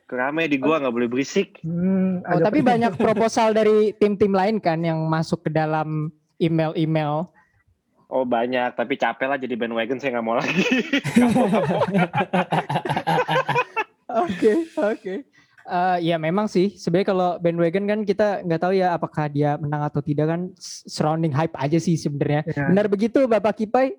Keramai di goa nggak boleh berisik. Hmm, Oh, tapi banyak proposal dari tim-tim lain kan yang masuk ke dalam email-email. Oh banyak, tapi capek lah jadi bandwagon saya nggak mau lagi. Oke, oke. Eh, ya memang sih sebenarnya kalau bandwagon kan kita nggak tahu ya apakah dia menang atau tidak kan surrounding hype aja sih sebenarnya. Ya. Benar begitu Bapak Kipai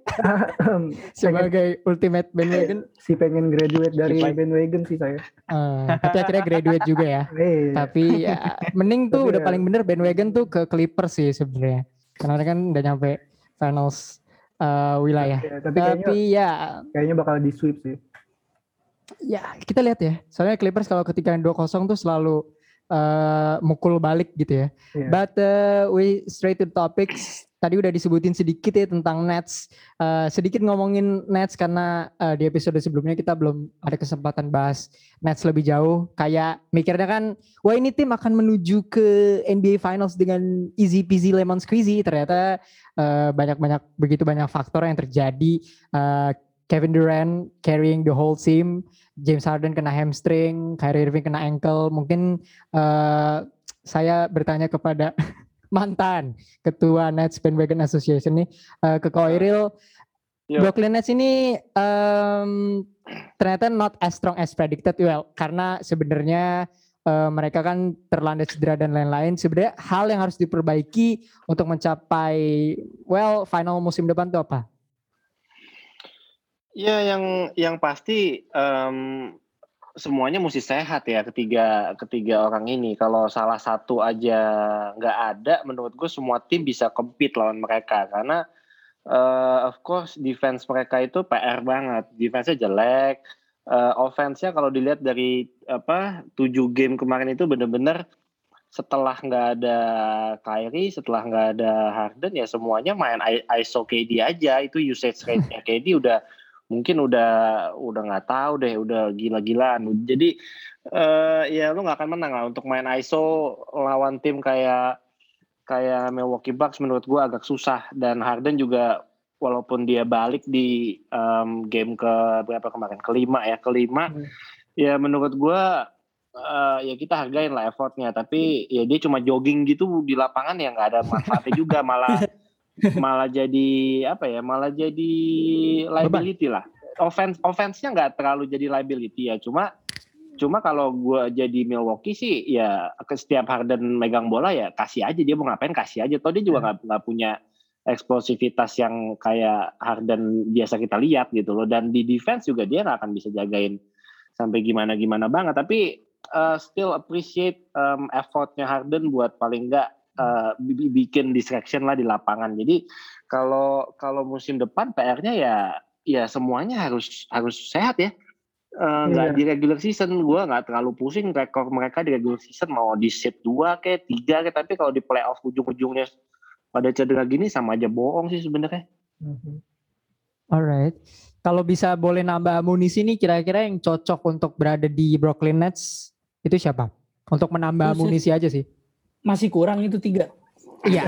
sebagai ultimate bandwagon. si pengen graduate dari Si Pai. bandwagon sih saya. Eh, tapi akhirnya graduate juga ya. Eh, Tapi ya mending tuh Tapi udah ya. paling bener bandwagon tuh ke Clippers sih sebenarnya. Karena kan udah nyampe finals eh, wilayah. ya, tapi kayaknya Tapi ya kayaknya bakal di sweep sih. ya kita lihat ya. Soalnya Clippers kalau ketika 2-0 tuh selalu eh, mukul balik gitu ya. Iya. But uh, we straight to topics. Tadi udah disebutin sedikit ya tentang Nets. Eh, sedikit ngomongin Nets karena eh, di episode sebelumnya kita belum ada kesempatan bahas Nets lebih jauh. Kayak mikirnya kan, wah ini tim akan menuju ke NBA Finals dengan easy peasy lemon squeezy. Ternyata banyak-banyak begitu banyak faktor yang terjadi. Eh, Kevin Durant carrying the whole team, James Harden kena hamstring, Kyrie Irving kena ankle. Mungkin eh, saya bertanya kepada mantan ketua Nets Bandwagon Association nih eh, ke Koiril Yo. Brooklyn Nets ini em, ternyata not as strong as predicted well karena sebenarnya eh, mereka kan terlanda cedera dan lain-lain sebenarnya hal yang harus diperbaiki untuk mencapai well final musim depan itu apa? Ya yang yang pasti em, semuanya mesti sehat ya ketiga ketiga orang ini. Kalau salah satu aja nggak ada, menurut gue semua tim bisa compete lawan mereka karena eh, of course defense mereka itu PR banget. Defense-nya jelek. Eh, offense-nya kalau dilihat dari apa tujuh game kemarin itu bener-bener setelah nggak ada Kyrie, setelah nggak ada Harden ya semuanya main ISO KD aja. Itu usage rate-nya KD udah mungkin udah udah nggak tahu deh, udah gila-gilaan. Jadi eh ya lu nggak akan menang lah untuk main ISO lawan tim kayak kayak Milwaukee Bucks menurut gua agak susah. Dan Harden juga walaupun dia balik di em, game ke berapa kemarin? Kelima ya? Kelima. Hmm. ya menurut gua eh, ya kita hargain lah effortnya. Tapi ya dia cuma jogging gitu di lapangan ya nggak ada manfaatnya juga. Malah malah jadi apa ya malah jadi liability lah. Offense offense-nya nggak terlalu jadi liability ya. Cuma cuma kalau gua jadi Milwaukee sih ya ke setiap Harden megang bola ya kasih aja. Dia mau ngapain kasih aja. Toh dia juga nggak nggak punya eksplosivitas yang kayak Harden biasa kita lihat gitu loh. Dan di defense juga dia nggak akan bisa jagain sampai gimana gimana banget. Tapi uh, still appreciate um, effortnya Harden buat paling nggak uh, bi- bi- bikin distraction lah di lapangan jadi kalau kalau musim depan PR-nya ya ya semuanya harus harus sehat ya Eh, nggak Iya. di regular season gue nggak terlalu pusing rekor mereka di regular season mau di set dua kayak tiga kayak tapi kalau di playoff ujung-ujungnya pada cedera gini sama aja bohong sih sebenarnya Alright. Kalau bisa boleh nambah amunisi nih kira-kira yang cocok untuk berada di Brooklyn Nets itu siapa? Untuk menambah amunisi aja sih. Masih kurang itu tiga. Iya,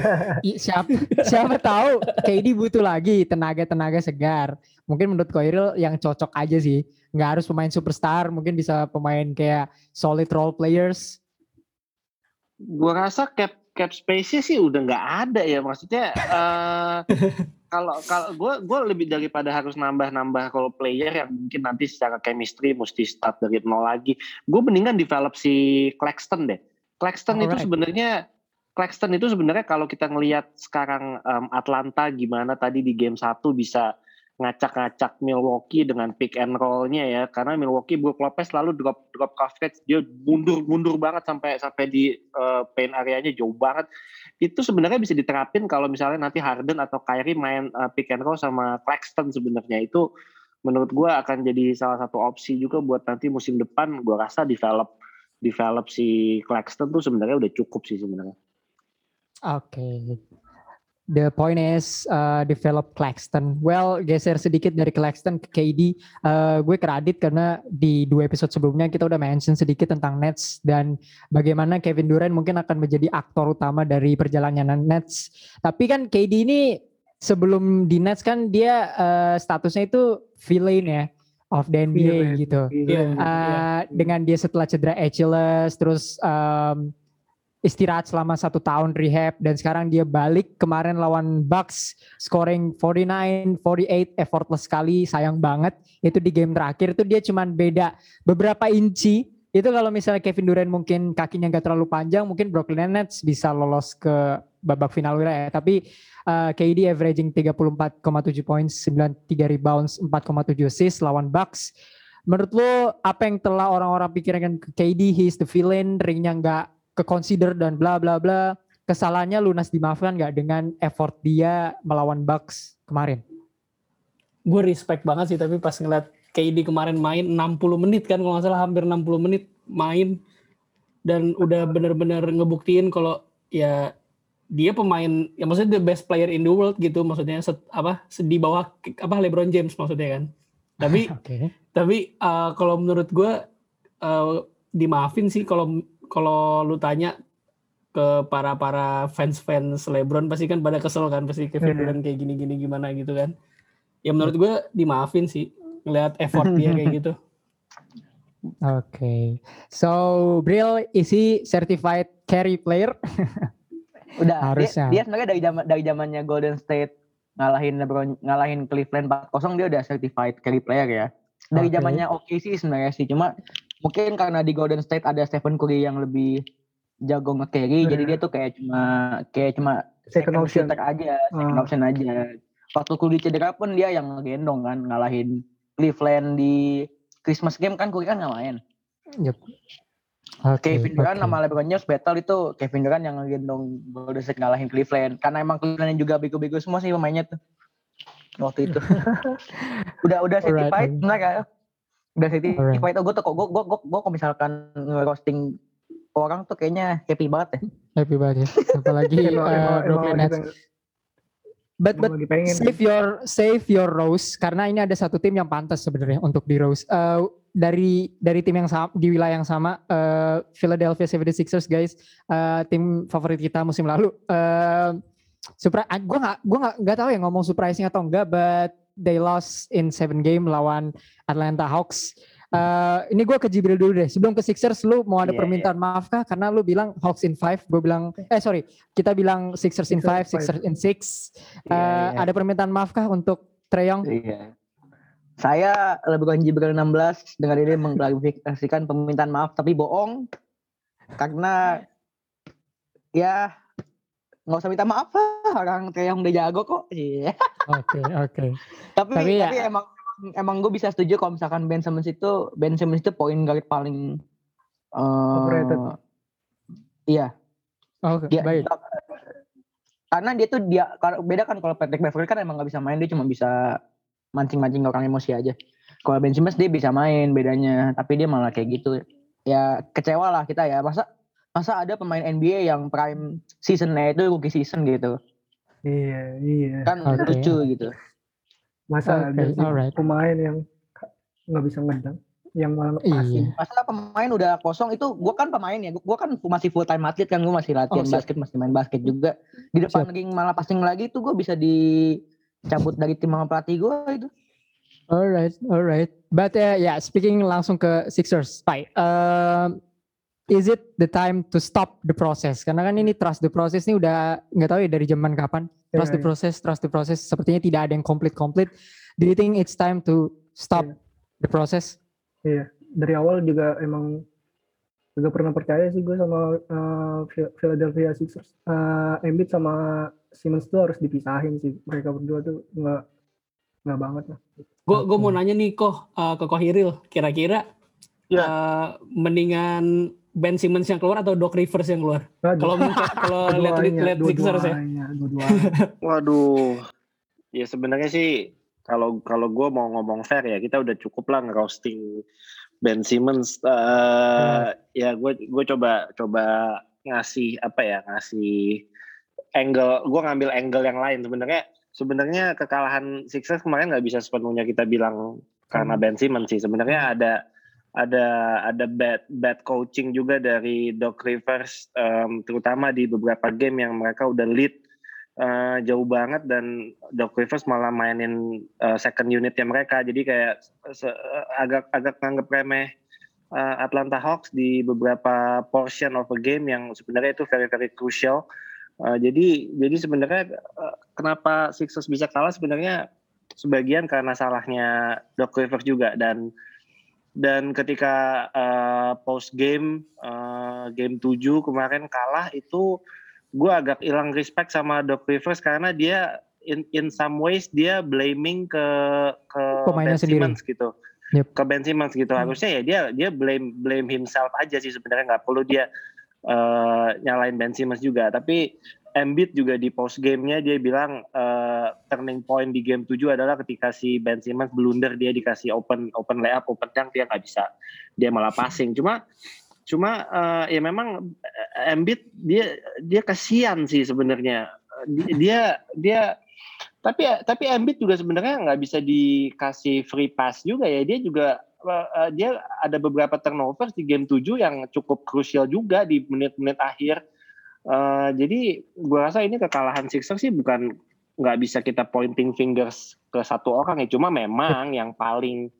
siapa siapa tahu KD butuh lagi tenaga-tenaga segar. Mungkin menurut Koiril yang cocok aja sih. Nggak harus pemain superstar, mungkin bisa pemain kayak solid role players. Gua rasa cap cap space-nya sih udah nggak ada ya maksudnya eh, kalau kalau gue gue lebih daripada harus nambah-nambah kalau player yang mungkin nanti secara chemistry mesti start dari nol lagi gue mendingan develop si Claxton deh Claxton itu Alright. sebenarnya Claxton itu sebenarnya kalau kita ngelihat sekarang em, Atlanta gimana tadi di game 1 bisa ngacak-ngacak Milwaukee dengan pick and roll-nya ya. Karena Milwaukee Brook Lopez selalu drop drop coverage. Dia mundur-mundur banget sampai sampai di eh, paint areanya. Jauh banget. Itu sebenarnya bisa diterapin kalau misalnya nanti Harden atau Kyrie main eh, pick and roll sama Claxton sebenarnya. Itu menurut gua akan jadi salah satu opsi juga buat nanti musim depan. Gua rasa develop develop si Claxton tuh sebenarnya udah cukup sih sebenarnya Oke. The point is uh, develop Claxton. Well, geser sedikit dari Claxton ke KD. Uh, gue kredit karena di dua episode sebelumnya kita udah mention sedikit tentang Nets dan bagaimana Kevin Durant mungkin akan menjadi aktor utama dari perjalanan Nets. Tapi kan KD ini sebelum di Nets kan dia uh, statusnya itu villain ya of the NBA Villain. gitu. Iya. Uh, dengan dia setelah cedera Achilles terus um, istirahat selama satu tahun rehab dan sekarang dia balik kemarin lawan Bucks scoring 49 48 effortless sekali sayang banget itu di game terakhir itu dia cuman beda beberapa inci itu kalau misalnya Kevin Durant mungkin kakinya nggak terlalu panjang mungkin Brooklyn Nets bisa lolos ke babak final wilayah tapi uh, KD averaging 34,7 points 93 rebounds 4,7 assist lawan Bucks. Menurut lo apa yang telah orang-orang pikirkan ke KD he's the villain ringnya nggak ke consider dan bla bla bla. Kesalahannya lunas dimaafkan nggak dengan effort dia melawan Bucks kemarin? Gue respect banget sih tapi pas ngeliat KD kemarin main 60 menit kan kalau nggak salah hampir 60 menit main. Dan udah bener-bener ngebuktiin kalau ya dia pemain ya maksudnya the best player in the world gitu. Maksudnya set, apa di bawah apa LeBron James maksudnya kan. Tapi oke. tapi uh, kalau menurut gue uh, dimaafin sih kalau kalau lu tanya ke para para fans fans LeBron pasti kan pada kesel kan pasti Kevin Iya. Durant kayak gini gini gimana gitu kan. Ya menurut gue dimaafin sih ngeliat effort dia kayak gitu. Oke. So, Bril is he certified carry player? Udah, Harusnya. dia, dia sebenarnya dari zaman dari zamannya Golden State ngalahin LeBron, ngalahin Cleveland 4-0 dia udah certified carry player ya. Dari Oke. zamannya OKC sebenarnya sih, cuma mungkin karena di Golden State ada Stephen Curry yang lebih jago nge-carry, jadi Iya. dia tuh kayak cuma kayak cuma Second option. aja, second Ah. option aja. Waktu Curry cedera pun dia yang ngegendong kan, ngalahin Cleveland di Christmas game kan Curry kan nggak main. Yep. Oke. Kevin Durant oke. sama LeBron James battle itu Kevin Durant yang ngegendong Golden State ngalahin Cleveland karena emang Cleveland juga bego-bego semua sih pemainnya tuh waktu itu udah udah certified alright. benar ya udah certified Alright. oh gue tuh kok gue gue gue kalau misalkan nge-roasting orang tuh kayaknya happy banget ya Happy banget ya. Apalagi uh, Brooklyn Nets. But but save your save your roast karena ini ada satu tim yang pantas sebenarnya untuk di roast. Eh, dari dari tim yang sama di wilayah yang sama eh, Philadelphia 76ers guys, eh, tim favorit kita musim lalu. Eh Supra, gue nggak gue nggak nggak tahu ya ngomong surprising atau enggak, but they lost in seven game lawan Atlanta Hawks. Eh, ini gue ke Jibril dulu deh. Sebelum ke Sixers, lu mau ada Iya, permintaan maaf kah? Karena lu bilang Hawks in five, gue bilang eh sorry, kita bilang Sixers in Sixers in five, five. Sixers in six. Iya, Eh, iya. Ada permintaan maaf kah untuk Treyong? Iya. Saya LeBron Jibril 16 dengan ini mengklarifikasikan permintaan maaf tapi bohong karena ya nggak usah minta maaf lah orang kayak yang udah jago kok. Iya. Oke oke. Tapi Tapi tapi, ya- emang emang gue bisa setuju kalau misalkan Ben Simmons itu Ben Simmons itu point guard paling eh Overrated. Iya, Oke dia baik. karena dia tuh dia kalau beda kan kalau Patrick Beverly kan emang nggak bisa main dia cuma bisa mancing-mancing orang emosi aja. Kalau Ben Simmons dia bisa main bedanya, tapi dia malah kayak gitu. Ya kecewa lah kita ya. Masa masa ada pemain NBA yang prime seasonnya itu rookie season gitu. Iya, iya. Kan Oke. lucu gitu. Masa Oke, ada sih alright. pemain yang nggak bisa ngedang, yang malah Iya. passing. Masa pemain udah kosong itu gua kan pemain ya. Gua kan masih full time atlet kan gua masih latihan Oh, siap. basket, masih main basket juga. Di depan ring malah passing lagi tuh gua bisa dicabut dari tim sama pelatih gua itu. Alright, alright. But uh, yeah, speaking langsung ke Sixers, Pai. Um, is it the time to stop the process? Karena kan ini trust the process ini udah nggak tahu ya dari zaman kapan. Trust the Iya, process, trust the process. Sepertinya tidak ada yang komplit-komplit. Do you think it's time to stop Iya. the process? Iya, dari awal juga emang juga pernah percaya sih gue sama uh, Phil- Philadelphia Sixers. Uh, Embiid sama Simmons tuh harus dipisahin sih. Mereka berdua tuh nggak nggak banget lah. Gue gue mau Oke. nanya nih kok eh, ke Kohiril, kira-kira Ya. eh, mendingan Ben Simmons yang keluar atau Doc Rivers yang keluar? Kalau kalau lihat lihat Sixers ya. Waduh. Ya sebenarnya sih kalau kalau gue mau ngomong fair ya kita udah cukup lah ngerosting Ben Simmons. Eh, Ya gue gue coba coba ngasih apa ya ngasih angle. Gue ngambil angle yang lain sebenarnya. Sebenarnya kekalahan Sixers kemarin nggak bisa sepenuhnya kita bilang karena Hmm. Ben Simmons sih. Sebenarnya ada ada ada bad bad coaching juga dari Doc Rivers em, terutama di beberapa game yang mereka udah lead eh, jauh banget dan Doc Rivers malah mainin eh, second unitnya mereka. Jadi kayak eh, agak agak nganggep remeh eh, Atlanta Hawks di beberapa portion of a game yang sebenarnya itu very very crucial. Eh, jadi jadi sebenarnya eh, kenapa Sixers bisa kalah? Sebenarnya sebagian karena salahnya Doc Rivers juga dan dan ketika eh, post game eh, game 7 kemarin kalah itu gue agak hilang respect sama Doc Rivers karena dia in in some ways dia blaming ke ke Pemainnya Ben sendiri. Simmons gitu Yep. ke Ben Simmons gitu Hmm. harusnya ya dia dia blame blame himself aja sih sebenarnya nggak perlu dia eh, nyalain Ben Simmons juga tapi Embiid juga di post gamenya dia bilang eh, turning point di game 7 adalah ketika si Ben Simmons blunder dia dikasih open open layup open dunk dia nggak bisa. Dia malah passing. Cuma cuma eh, ya memang eh, Embiid dia dia kasihan sih sebenarnya. Di- dia dia tapi tapi Embiid juga sebenarnya nggak bisa dikasih free pass juga ya. Dia juga eh, dia ada beberapa turnover di game 7 yang cukup krusial juga di menit-menit akhir Eh, jadi gue rasa ini kekalahan Sixers sih bukan nggak bisa kita pointing fingers ke satu orang ya. Cuma memang yang paling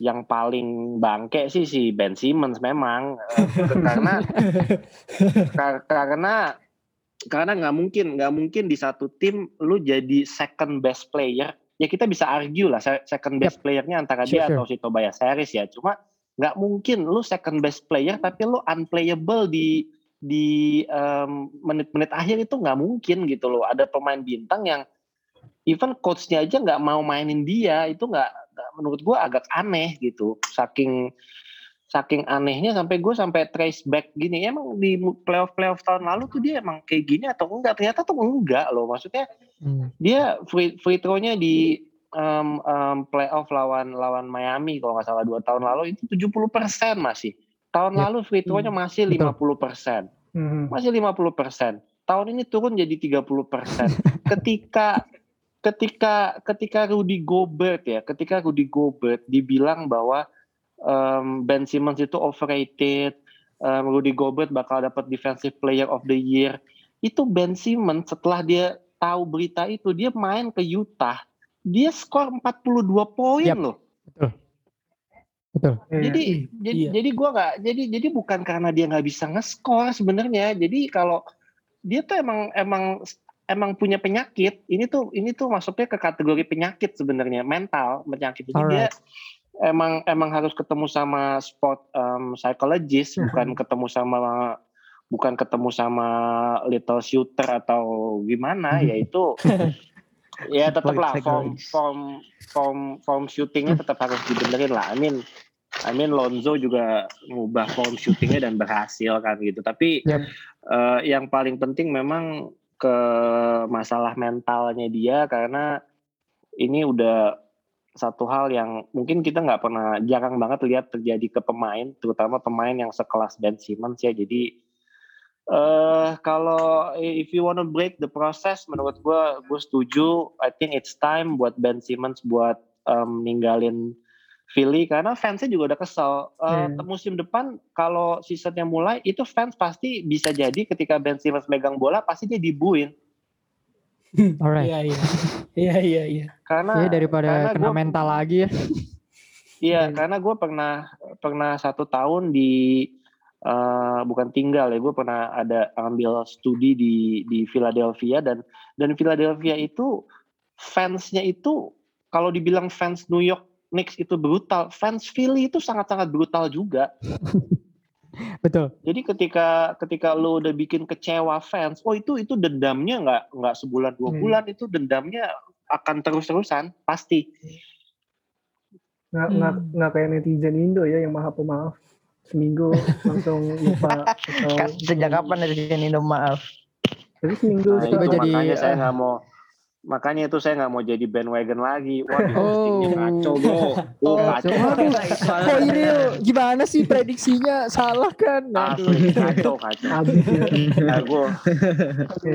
yang paling bangke sih si Ben Simmons memang Eh, karena kar- karena karena nggak mungkin nggak mungkin di satu tim lu jadi second best player ya kita bisa argue lah se- second best playernya antara Sure, dia sure. atau si Tobias Harris ya cuma nggak mungkin lu second best player tapi lu unplayable di di menit-menit akhir itu nggak mungkin gitu loh. Ada pemain bintang yang even coachnya aja nggak mau mainin dia itu nggak menurut gua agak aneh gitu. Saking saking anehnya sampai gue sampai trace back gini. Emang di playoff playoff tahun lalu tuh dia emang kayak gini atau enggak? Ternyata tuh enggak loh. Maksudnya Hmm. dia free free throw-nya di em, em, playoff lawan lawan Miami kalau nggak salah dua tahun lalu. Itu 70% masih tahun Ya. lalu free throw-nya masih Betul. 50% Mhm. masih 50%. Tahun ini turun jadi 30%. ketika ketika ketika Rudy Gobert ya, ketika Rudy Gobert dibilang bahwa em, Ben Simmons itu overrated, em, Rudy Gobert bakal dapat defensive player of the year. Itu Ben Simmons setelah dia tahu berita itu dia main ke Utah, dia skor 42 poin Yap. loh. Betul. Iya. Jadi jadi iya. jadi gua nggak jadi jadi bukan karena dia nggak bisa nge-score sebenarnya. Jadi kalau dia tuh emang emang emang punya penyakit. Ini tuh ini tuh masuknya ke kategori penyakit sebenarnya mental penyakit. Jadi dia Alright. emang emang harus ketemu sama sport um, psychologist bukan ketemu sama bukan ketemu sama little shooter atau gimana yaitu ya tetap lah form form form form shootingnya tetap harus dibenerin lah. I mean I mean Lonzo juga ngubah form shootingnya dan berhasil kan gitu. Tapi Yep. eh, yang paling penting memang ke masalah mentalnya dia karena ini udah satu hal yang mungkin kita nggak pernah jarang banget lihat terjadi ke pemain, terutama pemain yang sekelas Ben Simmons ya. Jadi eh kalau if you wanna break the process, menurut gue gue setuju. I think it's time buat Ben Simmons buat em, ninggalin Philly karena fansnya juga udah kesel. Eh, Hmm. Musim depan kalau seasonnya mulai itu fans pasti bisa jadi ketika Ben Simmons megang bola pasti dia dibuin Alright. Iya iya. Iya iya iya. karena Ya daripada karena kena gua- mental lagi ya. Iya, Hmm. karena gue pernah pernah satu tahun di eh, bukan tinggal ya, gue pernah ada ambil studi di di Philadelphia dan dan Philadelphia itu fansnya itu kalau dibilang fans New York Knicks itu brutal, fans Philly itu sangat-sangat brutal juga. Betul. Jadi ketika ketika lo udah bikin kecewa fans, oh itu itu dendamnya nggak nggak sebulan dua Hmm. bulan itu dendamnya akan terus-terusan pasti. nggak nggak Hmm. nggak kayak netizen Indo ya yang maha pemaaf seminggu langsung lupa atau sejak kapan dari sini Indo maaf? tapi seminggu Nah, Tiba itu jadi, makanya saya nggak mau makanya itu saya nggak mau jadi bandwagon lagi. Wah, di Oh. kacau bro. Oh, kacau. Aduh, kok ini gimana sih prediksinya salah kan? Aduh. Asli kacau kacau. habis ya Nah, gua oke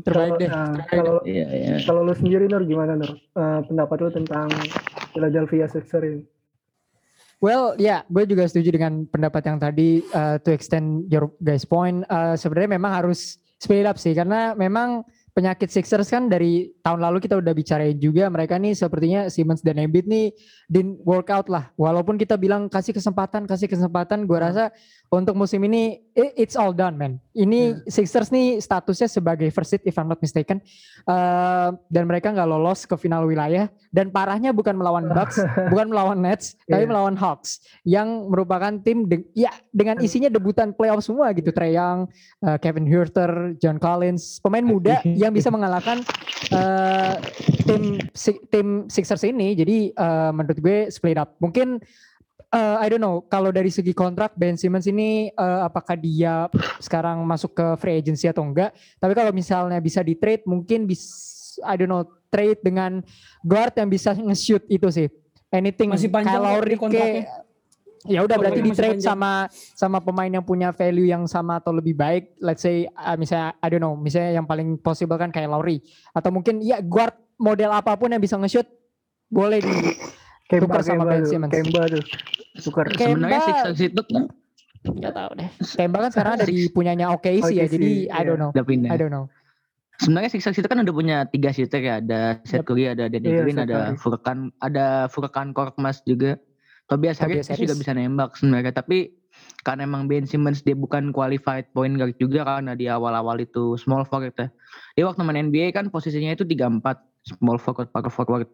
Terbaik Kalau- deh. nah, kalau Iya iya. kalau lu sendiri Nur gimana Nur Eh, pendapat lu tentang Philadelphia Sixers ini Well, ya, gue juga setuju dengan pendapat yang tadi. uh, to extend your guys point, uh, sebenarnya memang harus speed up sih, karena memang penyakit Sixers kan dari tahun lalu kita udah bicarain juga. Mereka nih sepertinya Simmons dan Embiid nih didn't work out lah. Walaupun kita bilang kasih kesempatan, kasih kesempatan, gue rasa untuk musim ini it's all done, man. Ini Sixers nih statusnya sebagai first seed if I'm not mistaken, Uh, dan mereka nggak lolos ke final wilayah. Dan parahnya bukan melawan Bucks, bukan melawan Nets, tapi Iya. melawan Hawks yang merupakan tim de- ya dengan isinya debutan playoff semua gitu. Trey Young, uh, Kevin Huerter, John Collins, pemain muda yang bisa mengalahkan uh, tim Si- tim Sixers ini. Jadi uh, menurut gue split up. Mungkin uh, I don't know kalau dari segi kontrak Ben Simmons ini uh, apakah dia sekarang masuk ke free agency atau enggak. Tapi kalau misalnya bisa di trade mungkin bisa I don't know trade dengan guard yang bisa nge-shoot itu sih. Anything Masih panjang Lowry kontraknya. kayak- Ya udah berarti di trade sama sama pemain yang punya value yang sama atau lebih baik. Let's say uh, misalnya I don't know, misalnya yang paling possible kan kayak Lowry atau mungkin ya guard model apa pun yang bisa nge-shoot boleh di Kemba Tukar sama Kemba Ben Simmons. Kemba tuh tukar Kemba Sebenarnya Sixers itu kan nggak tahu deh. Kemba kan sekarang ada di punyanya OKC ya, OKC, jadi I iya. don't know. udah pindah. I don't know. Sebenarnya Sixers itu kan udah punya tiga shooter ya, ada Seth. Curry, ada Danny Iya, Green, ada. Furkan, ada Furkan Korkmaz juga. Tobias Tobias Harris juga Harris. bisa nembak sebenarnya, tapi karena emang Ben Simmons dia bukan qualified point guard juga karena di awal-awal itu small forward ya. Dia waktu main NBA kan posisinya itu 3-4 small forward, power forward.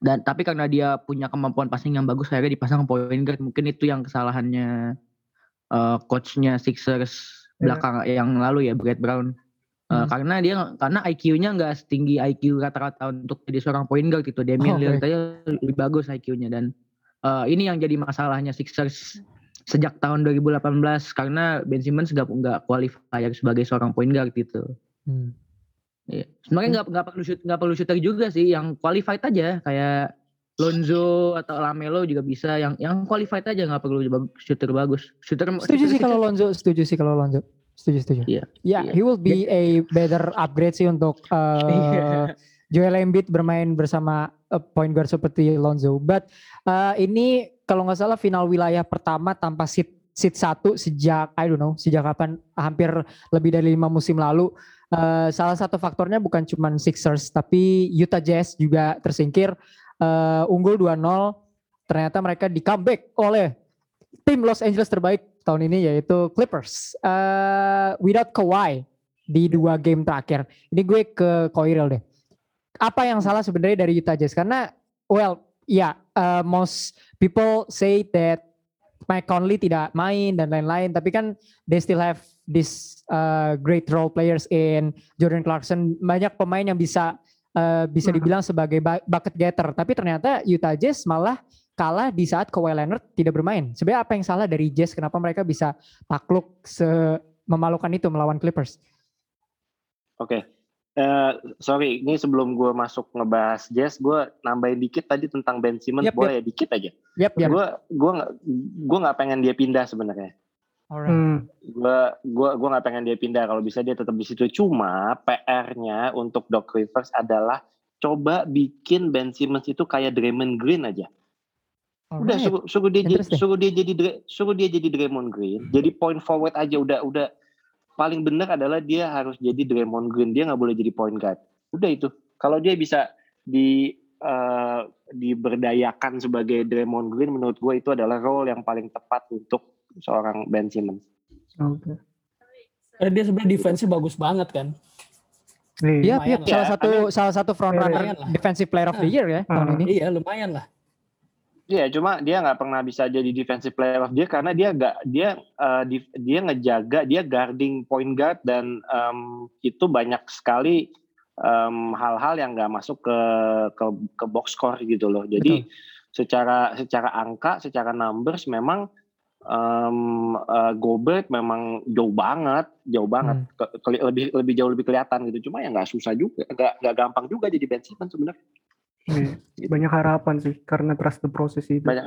Dan tapi karena dia punya kemampuan passing yang bagus akhirnya dipasang point guard. Mungkin itu yang kesalahannya eh, coachnya Sixers Ya. belakang yang lalu ya Brad Brown. Eh, Hmm. karena dia karena IQ-nya nggak setinggi IQ rata-rata untuk jadi seorang point guard gitu. Oh, Damian oke. Lillard aja lebih bagus IQ-nya dan eh, ini yang jadi masalahnya Sixers sejak tahun 2018 karena Ben Simmons nggak nggak qualifier sebagai seorang point guard gitu. Hmm. Iya. Sebenarnya nggak nggak perlu shoot nggak perlu shooter juga sih, yang qualified aja kayak Lonzo atau Lamelo juga bisa yang yang qualified aja nggak perlu shooter bagus. Shooter Setuju shooter sih kalau Lonzo, setuju sih kalau Lonzo. Setuju, setuju. Iya. Ya, Iya. he will be a better upgrade sih untuk uh. Joel Embiid bermain bersama uh, point guard seperti Lonzo. But uh, ini kalau nggak salah final wilayah pertama tanpa seat seat satu sejak I don't know sejak kapan hampir lebih dari lima musim lalu. Uh, salah satu faktornya bukan cuma Sixers tapi Utah Jazz juga tersingkir uh, unggul 2-0. Ternyata mereka di comeback oleh tim Los Angeles terbaik tahun ini yaitu Clippers. Uh, without Kawhi di dua game terakhir. Ini gue ke Koiril deh. Apa yang salah sebenarnya dari Utah Jazz? Karena well, ya uh, most people say that Mike Conley tidak main dan lain-lain, tapi kan they still have this uh, great role players in Jordan Clarkson. Banyak pemain yang bisa uh, bisa Hmm. dibilang sebagai ba- bucket getter, tapi ternyata Utah Jazz malah kalah di saat Kawhi Leonard tidak bermain. Sebenarnya apa yang salah dari Jazz? Kenapa mereka bisa takluk se memalukan itu melawan Clippers? Oke. Eh, sorry, ini sebelum gue masuk ngebahas Jazz, gue nambahin dikit tadi tentang Ben Simmons, Yap, boleh ya dikit aja. Yap, yap. Gue gue gue nggak pengen dia pindah sebenarnya. Alright. Hmm. Gue gue gue nggak pengen dia pindah. Kalau bisa dia tetap di situ. Cuma PR-nya untuk Doc Rivers adalah coba bikin Ben Simmons itu kayak Draymond Green aja. Udah Alright. suruh, suruh dia suruh dia jadi suruh dia jadi Draymond Green. Jadi point forward aja udah udah paling benar adalah dia harus jadi Draymond Green. Dia nggak boleh jadi point guard. Udah itu. Kalau dia bisa di eh, diberdayakan sebagai Draymond Green menurut gue itu adalah role yang paling tepat untuk seorang Ben Simmons. Oke. Karena dia sebenarnya defense-nya bagus banget kan. Nih. Iya, Lumayan iya. lah. salah Ya, satu salah satu front Iya, runner defensive player of the year ya tahun Ah. ini. Iya lumayan lah. Iya, cuma dia nggak pernah bisa jadi defensive player of year karena dia nggak dia eh, di- dia ngejaga dia guarding point guard dan em, itu banyak sekali em, hal-hal yang nggak masuk ke ke ke box score gitu loh. Jadi secara secara angka, secara numbers memang em, eh, Gobert memang jauh banget, jauh banget, Ke- keli- lebih lebih jauh lebih kelihatan gitu. Cuma ya nggak susah juga, nggak nggak gampang juga jadi Ben Simmons sebenarnya. Nih. Banyak harapan sih karena trust the process itu. banyak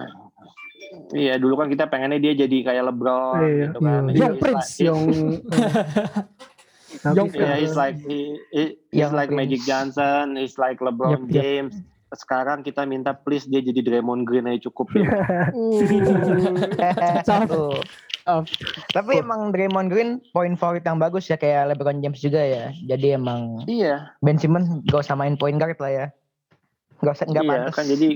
iya dulu kan kita pengennya dia jadi kayak LeBron Iya, gitu kan iya. He's Young like- Prince. Yang Tapi Young Iya, sekarang- he's like he, he- he's Young like Magic Prince. Johnson, he's like LeBron Yep, yep. James. Sekarang kita minta please dia jadi Draymond Green aja cukup Iya. ya. Tuh. Oh. Tapi emang Draymond Green point forward yang bagus ya kayak LeBron James juga ya. Jadi emang iya, Ben Simmons gak usah main point guard lah ya. Gak usah nggak iya pantas. kan jadi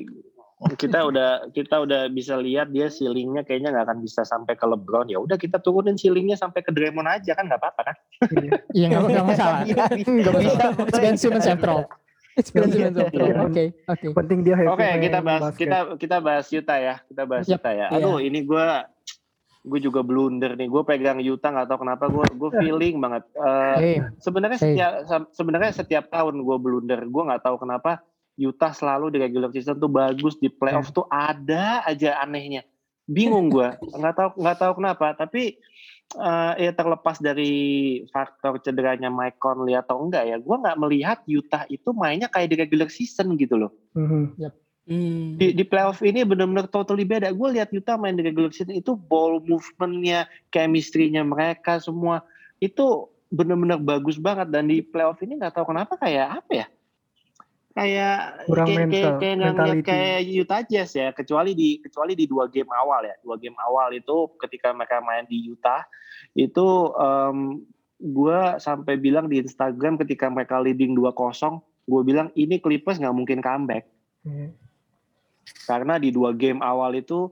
kita udah kita udah bisa lihat dia ceilingnya kayaknya nggak akan bisa sampai ke LeBron ya udah kita turunin ceilingnya sampai ke Draymond aja kan nggak apa-apa kan Iya. Iya nggak nggak masalah. Iya, Nggak masalah. bisa. It's Ben Simmons after all. It's Ben Simmons after all. Iya. Oke oke. penting dia Oke, main kita bahas basket. kita kita bahas Utah ya. Kita bahas Yap. Utah ya. Iya. Aduh, ini gue gue juga blunder nih. Gue pegang Utah nggak tahu kenapa gue gue feeling banget. Eh, Hey, sebenarnya Hey. setiap se- sebenarnya setiap tahun gue blunder. Gue nggak tahu kenapa Utah selalu di regular season tuh bagus di playoff tuh ada aja anehnya. Bingung gue. Nggak tahu nggak tahu kenapa. Tapi eh, ya terlepas dari faktor cederanya Mike Conley atau enggak ya, gue nggak melihat Utah itu mainnya kayak di regular season gitu loh Mhm. Hmm. di, di playoff ini benar-benar totally beda. Gue lihat Utah main di regular season itu ball movementnya, chemistry-nya mereka semua itu benar-benar bagus banget dan di playoff ini nggak tahu kenapa kayak apa ya? Kayak Kurang kayak, mental, kayak, kayak ngeliat kayak Utah Jazz ya, kecuali di kecuali di dua game awal ya. Dua game awal itu ketika mereka main di Utah itu em, gue sampai bilang di Instagram ketika mereka leading 2-0, gue bilang ini Clippers nggak mungkin comeback. Iya. Karena di dua game awal itu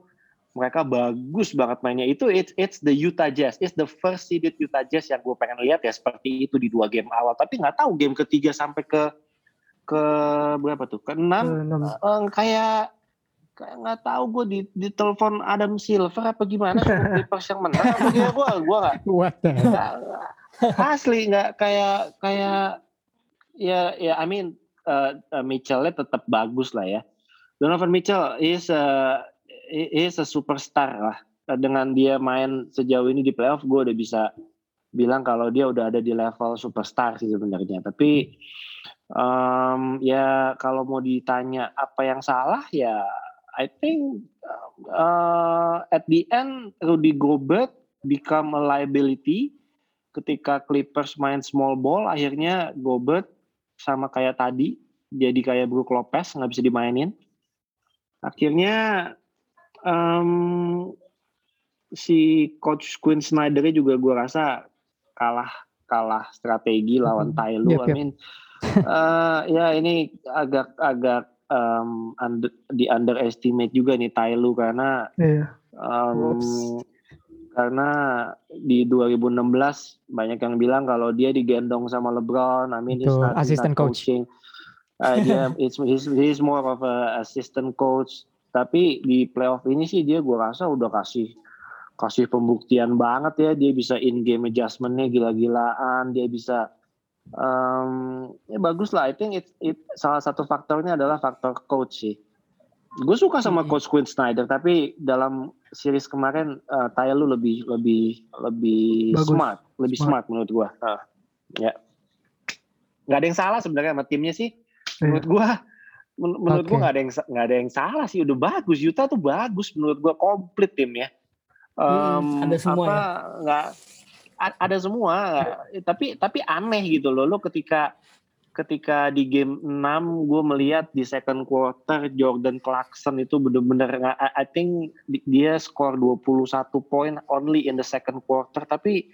mereka bagus banget mainnya. Itu it's, it's the Utah Jazz. It's the first seeded Utah Jazz yang gue pengen lihat ya seperti itu di dua game awal. Tapi nggak tahu game ketiga sampai ke ke berapa tuh? Ke enam? Eh, kayak kayak nggak tahu gue di di telepon Adam Silver apa gimana Clippers yang menang apa gimana? Gue gue nggak. Asli nggak kayak kayak ya ya I mean uh, uh, Mitchell-nya tetap bagus lah ya. Donovan Mitchell is a is a superstar lah. Dengan dia main sejauh ini di playoff gue udah bisa bilang kalau dia udah ada di level superstar sih sebenarnya. Tapi um, ya kalau mau ditanya apa yang salah ya I think uh, at the end Rudy Gobert become a liability ketika Clippers main small ball. Akhirnya Gobert sama kayak tadi jadi kayak Brook Lopez nggak bisa dimainin. Akhirnya em, si coach Quinn Snyder juga gue rasa kalah kalah strategi lawan Mhm. Ty Lue. Yep, I yep. mean, eh, ya ini agak agak em, under, di underestimate juga nih Lue karena Iya. Um, karena di 2016 banyak yang bilang kalau dia digendong sama LeBron, I mean he's coach. coaching. Uh, dia it's, he's, he's more of a assistant coach. Tapi di playoff ini sih dia gue rasa udah kasih kasih pembuktian banget ya dia bisa in game adjustmentnya gila-gilaan dia bisa um, ya bagus lah. I think it, it salah satu faktornya adalah faktor coach sih. Gue suka sama Hmm. coach Quinn Snyder tapi dalam series kemarin uh, Ty Lue lebih lebih lebih Bagus. smart lebih Smart. smart, menurut gue Ah, ya. Nggak ada yang salah sebenarnya sama timnya sih. Menurut gue men- menurut gue Oke. nggak ada yang nggak ada yang salah sih. Udah bagus. Utah tuh bagus menurut gue komplit timnya Hmm, Em, ada semua apa, ya? nggak ada semua tapi tapi aneh gitu loh. Lo ketika ketika di game 6 gue melihat di second quarter Jordan Clarkson itu bener-bener I, I think di- dia skor 21 poin only in the second quarter. Tapi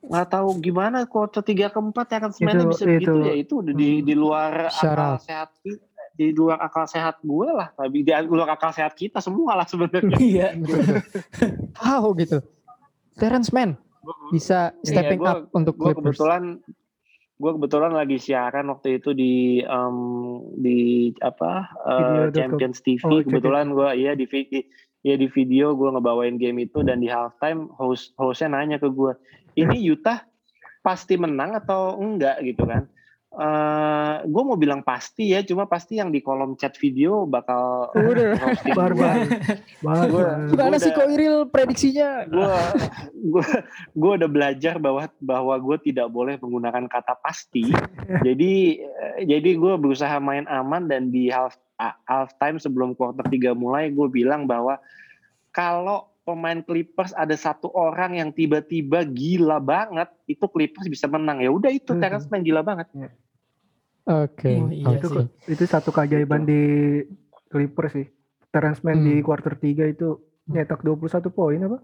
nggak tahu gimana quarter 3 ke 4 ya kan semuanya Itu- bisa begitu itu- ya. Itu udah di di luar akal sehat di luar akal sehat gue lah tapi di luar akal sehat kita semua lah sebenarnya Iya. How gitu? Terrence Mann bisa stepping gua- up untuk gue Clippers. kebetulan gue kebetulan lagi siaran waktu itu di em, di apa Video.com. Champions TV Oh, kebetulan gue iya di vi- iya di video gue ngebawain game itu dan di halftime host hostnya nanya ke gue ini Utah pasti menang atau enggak gitu kan eh gue mau bilang pasti ya cuma pasti yang di kolom chat video bakal Udah. Barbar. Barbar. Gimana sih kok Iril prediksinya? gue gue gue udah belajar bahwa bahwa gue tidak boleh menggunakan kata pasti jadi eh, jadi gue berusaha main aman dan di half half time sebelum quarter 3 mulai gue bilang bahwa kalau pemain Clippers ada satu orang yang tiba-tiba gila banget itu Clippers bisa menang ya udah itu Hmm. Terrence Mann gila banget Oke. Oh, iya sih. itu satu keajaiban di Clippers sih. Terrence Mann di Hmm. quarter 3 itu nyetak 21 poin apa?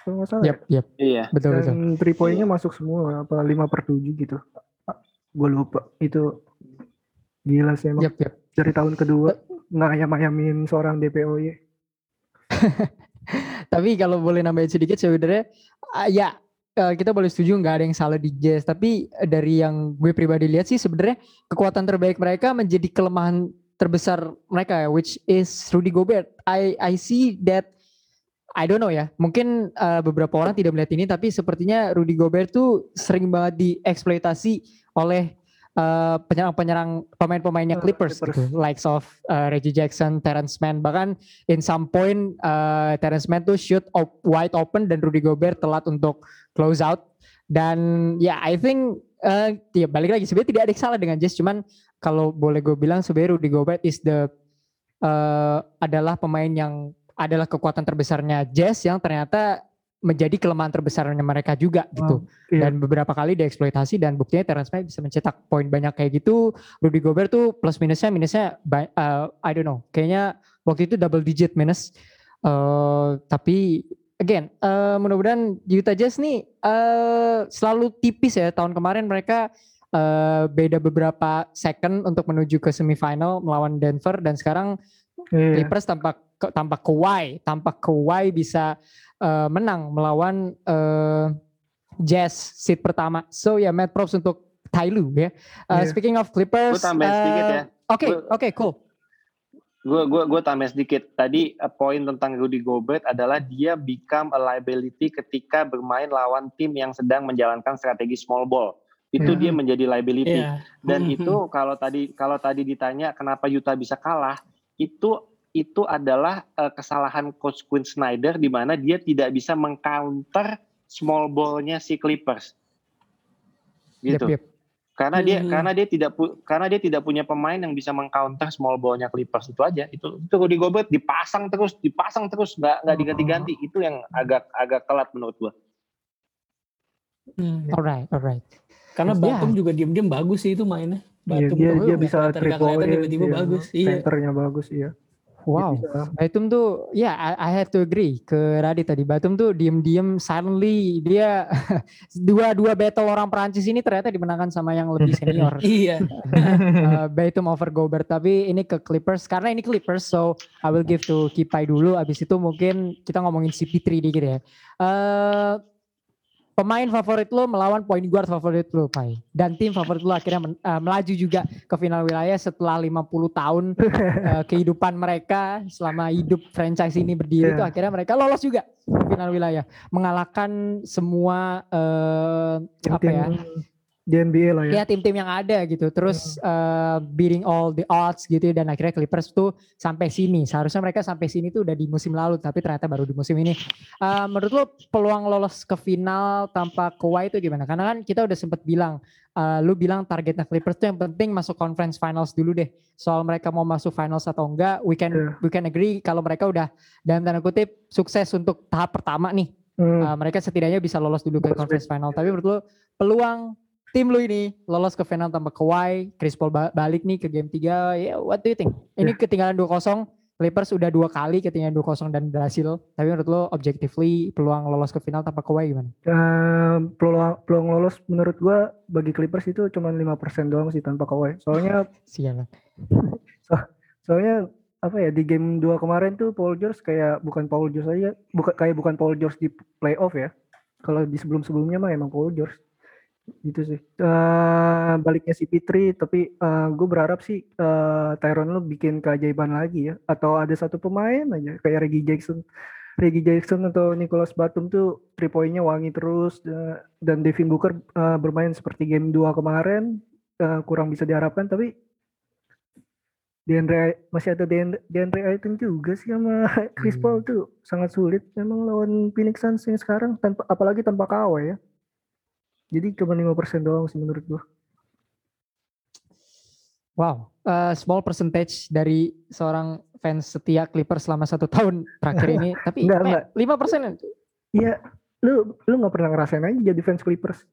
Kalau nggak salah. Yap, yap. iya Betul, betul. Dan 3 poinnya masuk semua apa 5 per 7 gitu. Gue lupa. Itu gila sih emang. Yap, yap. Dari tahun kedua ngayam-ayamin seorang DPOY. Tapi kalau boleh nambahin sedikit sebenarnya ah, ya eh, kita boleh setuju nggak ada yang salah di Jazz. Tapi eh, dari yang gue pribadi lihat sih sebenarnya kekuatan terbaik mereka menjadi kelemahan terbesar mereka ya, which is Rudy Gobert. I I see that I don't know ya. Mungkin eh, beberapa orang tidak melihat ini, tapi sepertinya Rudy Gobert tuh sering banget dieksploitasi oleh eh, penyerang-penyerang pemain-pemainnya Eh, Clippers, Clippers. gitu. Likes of eh, Reggie Jackson, Terrence Mann, bahkan in some point eh, Terrence Mann tuh shoot op- wide open dan Rudy Gobert telat untuk close out. Dan ya I think eh ya balik lagi sebenarnya tidak ada yang salah dengan Jazz, cuman kalau boleh gue bilang sebenarnya Rudy Gobert is the eh, adalah pemain yang adalah kekuatan terbesarnya Jazz yang ternyata menjadi kelemahan terbesarnya mereka juga gitu. iya. Dan beberapa kali dieksploitasi dan buktinya Terrence Mann bisa mencetak poin banyak kayak gitu. Rudy Gobert tuh plus minusnya minusnya uh, I don't know. Kayaknya waktu itu double digit minus. Uh, tapi again, eh, mudah-mudahan Utah Jazz nih eh, selalu tipis ya. Tahun kemarin mereka eh, beda beberapa second untuk menuju ke semifinal melawan Denver dan sekarang Iya. Clippers tanpa ke- tanpa Kawhi, tanpa Kawhi bisa eh, menang melawan eh, Jazz seat pertama. So ya, mad props untuk Tyloo ya. Eh, Iya. Speaking of Clippers, Gue tambahin sedikit ya. Oke, Gua- oke, cool. Gue gua gua tambah sedikit. Tadi uh, poin tentang Rudy Gobert adalah dia become a liability ketika bermain lawan tim yang sedang menjalankan strategi small ball. Itu Hmm. dia menjadi liability. Iya. Dan Hmm, itu kalau tadi kalau tadi ditanya kenapa Utah bisa kalah, itu itu adalah uh, kesalahan coach Quinn Snyder di mana dia tidak bisa mengcounter small ball-nya si Clippers. Gitu. Yep, yep. Karena dia Hmm. karena dia tidak pu- karena dia tidak punya pemain yang bisa mengcounter small ball-nya Clippers itu aja. Itu itu Rudy Gobert dipasang terus, dipasang terus nggak nggak diganti-ganti. Itu yang agak agak telat menurut gua. Hmm. Alright, alright. Karena Ya. Batum juga diem-diem bagus sih itu mainnya. Iya, Batum dia tuh dia nggak bisa triple tiba-tiba iya. bagus. Iya. Centernya bagus, iya. Wow. bisa. Batum tuh, ya I, I have to agree ke Radit tadi. Batum tuh diem-diem silently dia dua-dua battle orang Perancis ini ternyata dimenangkan sama yang lebih senior. Iya. uh, Batum over Gobert tapi ini ke Clippers karena ini Clippers so I will give to Kipai dulu abis itu mungkin kita ngomongin CP3 dikit ya. Eh pemain favorit lo melawan point guard favorit lo Pai. Dan tim favorit lo akhirnya men- eh, melaju juga ke final wilayah setelah 50 tahun eh, kehidupan mereka selama hidup franchise ini berdiri Iya. itu akhirnya mereka lolos juga ke final wilayah. Mengalahkan semua eh, apa ya di NBA lah ya. ya tim-tim yang ada gitu terus uh, beating all the odds gitu dan akhirnya Clippers tuh sampai sini seharusnya mereka sampai sini tuh udah di musim lalu tapi ternyata baru di musim ini Uh, menurut lo peluang lolos ke final tanpa Kawhi itu gimana karena kan kita udah sempet bilang uh, lu bilang targetnya Clippers tuh yang penting masuk conference finals dulu deh soal mereka mau masuk finals atau enggak we can Iya. we can agree kalau mereka udah dalam tanda kutip sukses untuk tahap pertama nih Hmm. Uh, mereka setidaknya bisa lolos dulu ke conference final. Tapi menurut lo peluang tim lu ini lolos ke final tanpa Kawhi, Chris Paul ba- balik nih ke game 3, ya what do you think? Ini ketinggalan 2-0, Clippers udah dua kali ketinggalan 2-0 dan berhasil. Tapi menurut lo objectively peluang lolos ke final tanpa Kawhi gimana? Eh, peluang, peluang lolos menurut gua bagi Clippers itu cuma 5% doang sih tanpa Kawhi. Soalnya Sialan. soalnya apa ya di game 2 kemarin tuh Paul George kayak bukan Paul George aja, bukan kayak bukan Paul George di playoff ya. Kalau di sebelum-sebelumnya mah emang Paul George. Gitu sih. Eh, baliknya si Pitri tapi gue berharap sih eh, Tyron lu bikin keajaiban lagi ya atau ada satu pemain aja kayak Reggie Jackson. Reggie Jackson atau Nicholas Batum tuh three point-nya wangi terus eh, dan Devin Booker eh, bermain seperti game 2 kemarin eh, kurang bisa diharapkan tapi DeAndre masih ada DeAndre, DeAndre Ayton juga sih sama Chris Hmm. Paul tuh sangat sulit memang lawan Phoenix Suns yang sekarang tanpa apalagi tanpa Kawhi ya. Jadi cuma 5% doang sih menurut gua. Wow, uh, small percentage dari seorang fans setia Clippers selama satu tahun terakhir ini. Tapi Enggak, eh, enggak. 5% Iya, lu lu nggak pernah ngerasain aja jadi fans Clippers.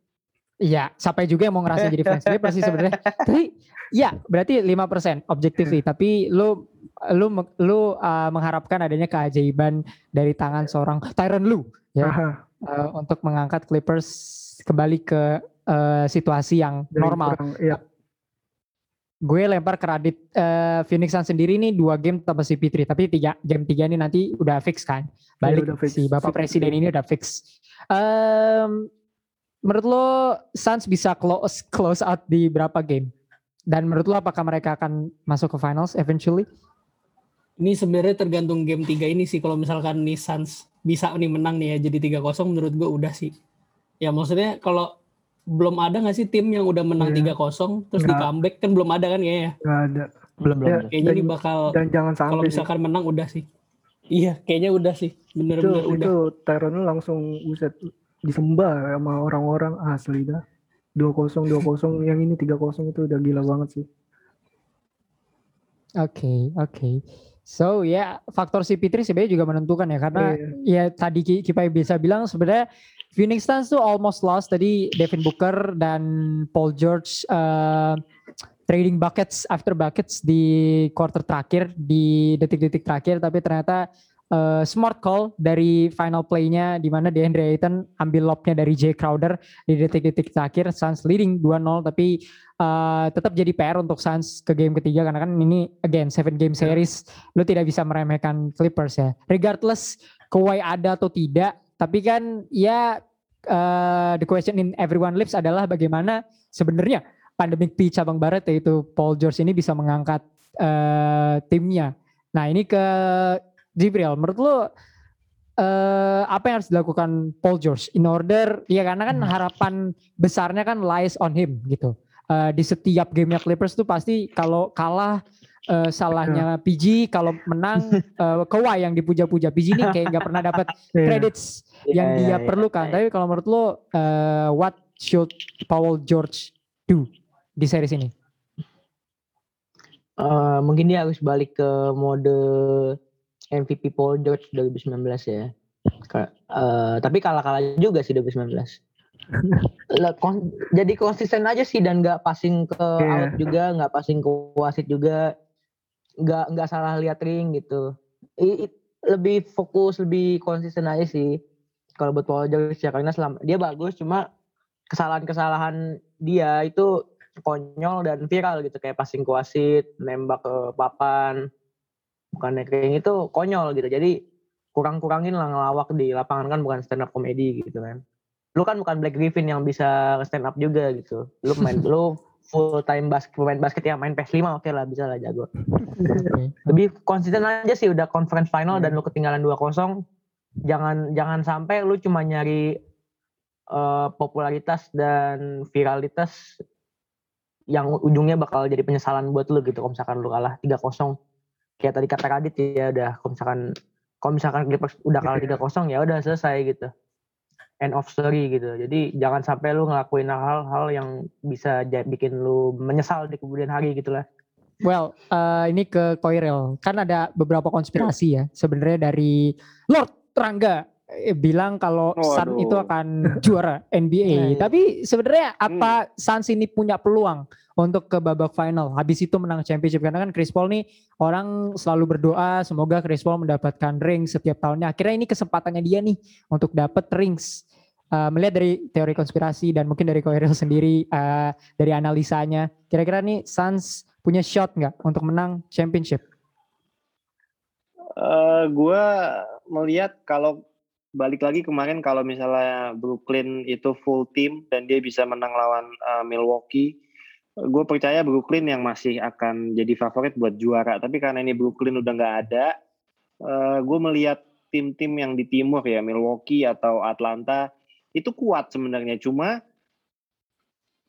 Iya, siapa juga yang mau ngerasain jadi fans Clippers sih sebenarnya. Tapi ya, berarti 5% objectively, tapi lu lu lu uh, mengharapkan adanya keajaiban dari tangan seorang Tyron Lu ya Aha, uh, untuk mengangkat Clippers kembali ke uh, situasi yang dari normal. kurang- Iya, Gue lempar ke Radit uh, Phoenix Suns sendiri nih dua game tanpa si Pitri, tapi tiga game tiga ini nanti udah fix kan. Balik Iya, udah fix. si Bapak Fix. Presiden ini udah fix. Em, menurut lo Suns bisa close close out di berapa game? Dan menurut lo apakah mereka akan masuk ke finals eventually? Ini sebenarnya tergantung game 3 ini sih. Kalau misalkan nih Suns bisa nih menang nih ya jadi 3-0 menurut gue udah sih. Ya maksudnya kalau belum ada nggak sih tim yang udah menang Iya. 3-0 terus di Nggak. comeback kan belum ada kan kayaknya. nggak ada. belum belum Ya. Kayaknya Dan- ini bakal Dan jangan kalau sampai sih. misalkan menang udah sih. Iya, kayaknya udah sih. itu Bener-bener udah. itu Tyron langsung buset disembah sama orang-orang asli dah. 2-0 2-0 yang ini 3-0 itu udah gila banget sih. Oke, oke. So ya faktor si Pitri sebenarnya juga menentukan ya karena ya Iya. tadi Ki- Kipai bisa bilang sebenarnya Phoenix Suns tuh almost lost. Tadi Devin Booker dan Paul George eh, trading buckets after buckets di quarter terakhir di detik-detik terakhir. Tapi ternyata eh, smart call dari final play-nya di mana DeAndre Ayton ambil lob-nya dari Jay Crowder di detik-detik terakhir. Suns leading 2-0 tapi eh, tetap jadi PR untuk Suns ke game ketiga karena kan ini again seven game series lu tidak bisa meremehkan Clippers ya regardless Kawhi ada atau tidak tapi kan ya eh, the question in everyone lips adalah bagaimana sebenarnya pandemic P cabang barat yaitu Paul George ini bisa mengangkat eh, timnya. Nah ini ke Jibril, menurut lu eh, apa yang harus dilakukan Paul George in order ya karena kan Hmm. harapan besarnya kan lies on him gitu. Eh, di setiap gamenya Clippers tuh pasti kalau kalah eh, salahnya PG, kalau menang eh, Kawhi yang dipuja-puja. PG ini kayak nggak pernah dapat Iya. credits yang Iya, dia iya, iya. perlukan. Tapi kalau menurut lo, eh, what should Paul George do di series ini? Eh, mungkin dia harus balik ke mode MVP Paul George 2019 ya. Eh, tapi kalah-kalah juga sih 2019. Lah, kon- jadi konsisten aja sih dan nggak passing ke Iya. out juga, nggak passing ke wasit juga, nggak nggak salah lihat ring gitu. I- i- lebih fokus, lebih konsisten aja sih. Kalau buat Paul George ya karena selama dia bagus, cuma kesalahan-kesalahan dia itu konyol dan viral gitu kayak passing ke wasit, nembak ke papan, bukan ring itu konyol gitu. Jadi kurang-kurangin lah ngelawak di lapangan kan bukan stand up comedy gitu kan. Lu kan bukan Black Griffin yang bisa stand up juga gitu. Lu main lu full time basket pemain basket yang main PS5 oke lah bisa lah jago. Lebih konsisten aja sih udah conference final dan lu ketinggalan 2-0 jangan jangan sampai lu cuma nyari eh, popularitas dan viralitas yang ujungnya bakal jadi penyesalan buat lu gitu kalau misalkan lu kalah 3-0 kayak tadi kata Radit ya udah kalau misalkan kalau misalkan Clippers udah kalah 3-0 ya udah selesai gitu end of story gitu jadi jangan sampai lu ngelakuin hal-hal yang bisa bikin lu menyesal di kemudian hari gitu lah Well, eh, ini ke Koirel. Kan ada beberapa konspirasi ya. Sebenarnya dari Lord Rangga bilang kalau Sun Waduh. itu akan juara NBA. Iya. Tapi sebenarnya apa Suns ini punya peluang untuk ke babak final. Habis itu menang championship karena kan Chris Paul nih orang selalu berdoa semoga Chris Paul mendapatkan ring setiap tahunnya. Akhirnya ini kesempatannya dia nih untuk dapat rings. Eh, melihat dari teori konspirasi dan mungkin dari Koirel sendiri eh, dari analisanya, kira-kira nih Suns punya shot nggak untuk menang championship? Eh gue melihat kalau balik lagi kemarin kalau misalnya Brooklyn itu full team dan dia bisa menang lawan eh, Milwaukee, gue percaya Brooklyn yang masih akan jadi favorit buat juara. Tapi karena ini Brooklyn udah nggak ada, gue melihat tim-tim yang di timur ya Milwaukee atau Atlanta itu kuat sebenarnya. Cuma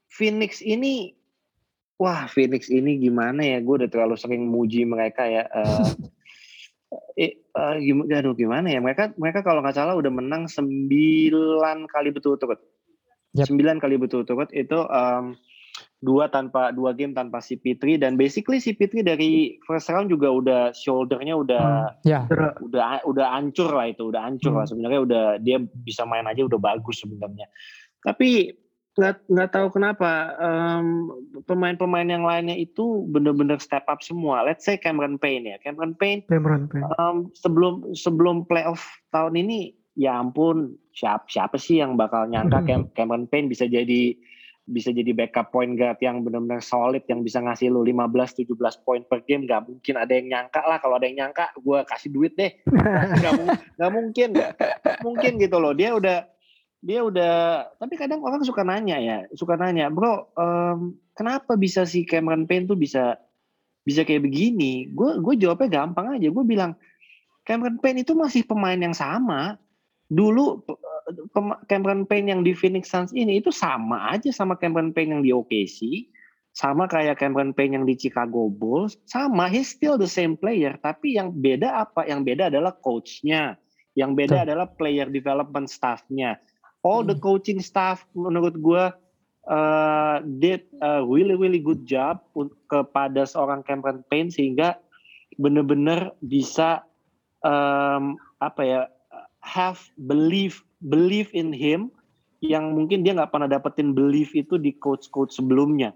Phoenix ini, wah Phoenix ini gimana ya? Gue udah terlalu sering muji mereka ya. Eh, eh, eh, gim- aduh gimana ya mereka mereka kalau nggak salah udah menang 9 kali betul-betul Yap. 9 kali betul-betul itu em, dua tanpa dua game tanpa si Pitri dan basically si Pitri dari first round juga udah shouldernya udah Ya, Cedera. udah udah hancur lah itu udah hancur lah Hmm. sebenarnya udah dia bisa main aja udah bagus sebenarnya tapi nggak nggak tahu kenapa em, pemain-pemain yang lainnya itu bener-bener step up semua. Let's say Cameron Payne ya. Cameron Payne Cameron Payne. em, sebelum sebelum playoff tahun ini ya ampun siapa siapa sih yang bakal nyangka Cam- Cameron Payne bisa jadi bisa jadi backup point guard yang benar-benar solid yang bisa ngasih lu 15 17 poin per game? Nggak mungkin ada yang nyangka lah. Kalau ada yang nyangka gue kasih duit deh. Nggak mungkin. Nggak mungkin gitu loh. Dia udah dia udah tapi kadang orang suka nanya ya suka nanya bro em, kenapa bisa si Cameron Payne tuh bisa bisa kayak begini? Gue gue jawabnya gampang aja gue bilang Cameron Payne itu masih pemain yang sama. Dulu Cameron Payne yang di Phoenix Suns ini itu sama aja sama Cameron Payne yang di OKC sama kayak Cameron Payne yang di Chicago Bulls sama he's still the same player tapi yang beda apa? Yang beda adalah coachnya yang beda adalah player development staffnya all the coaching staff menurut gue uh, did a really really good job kepada seorang Cameron Payne sehingga benar-benar bisa um, apa ya have belief belief in him yang mungkin dia nggak pernah dapetin belief itu di coach-coach sebelumnya.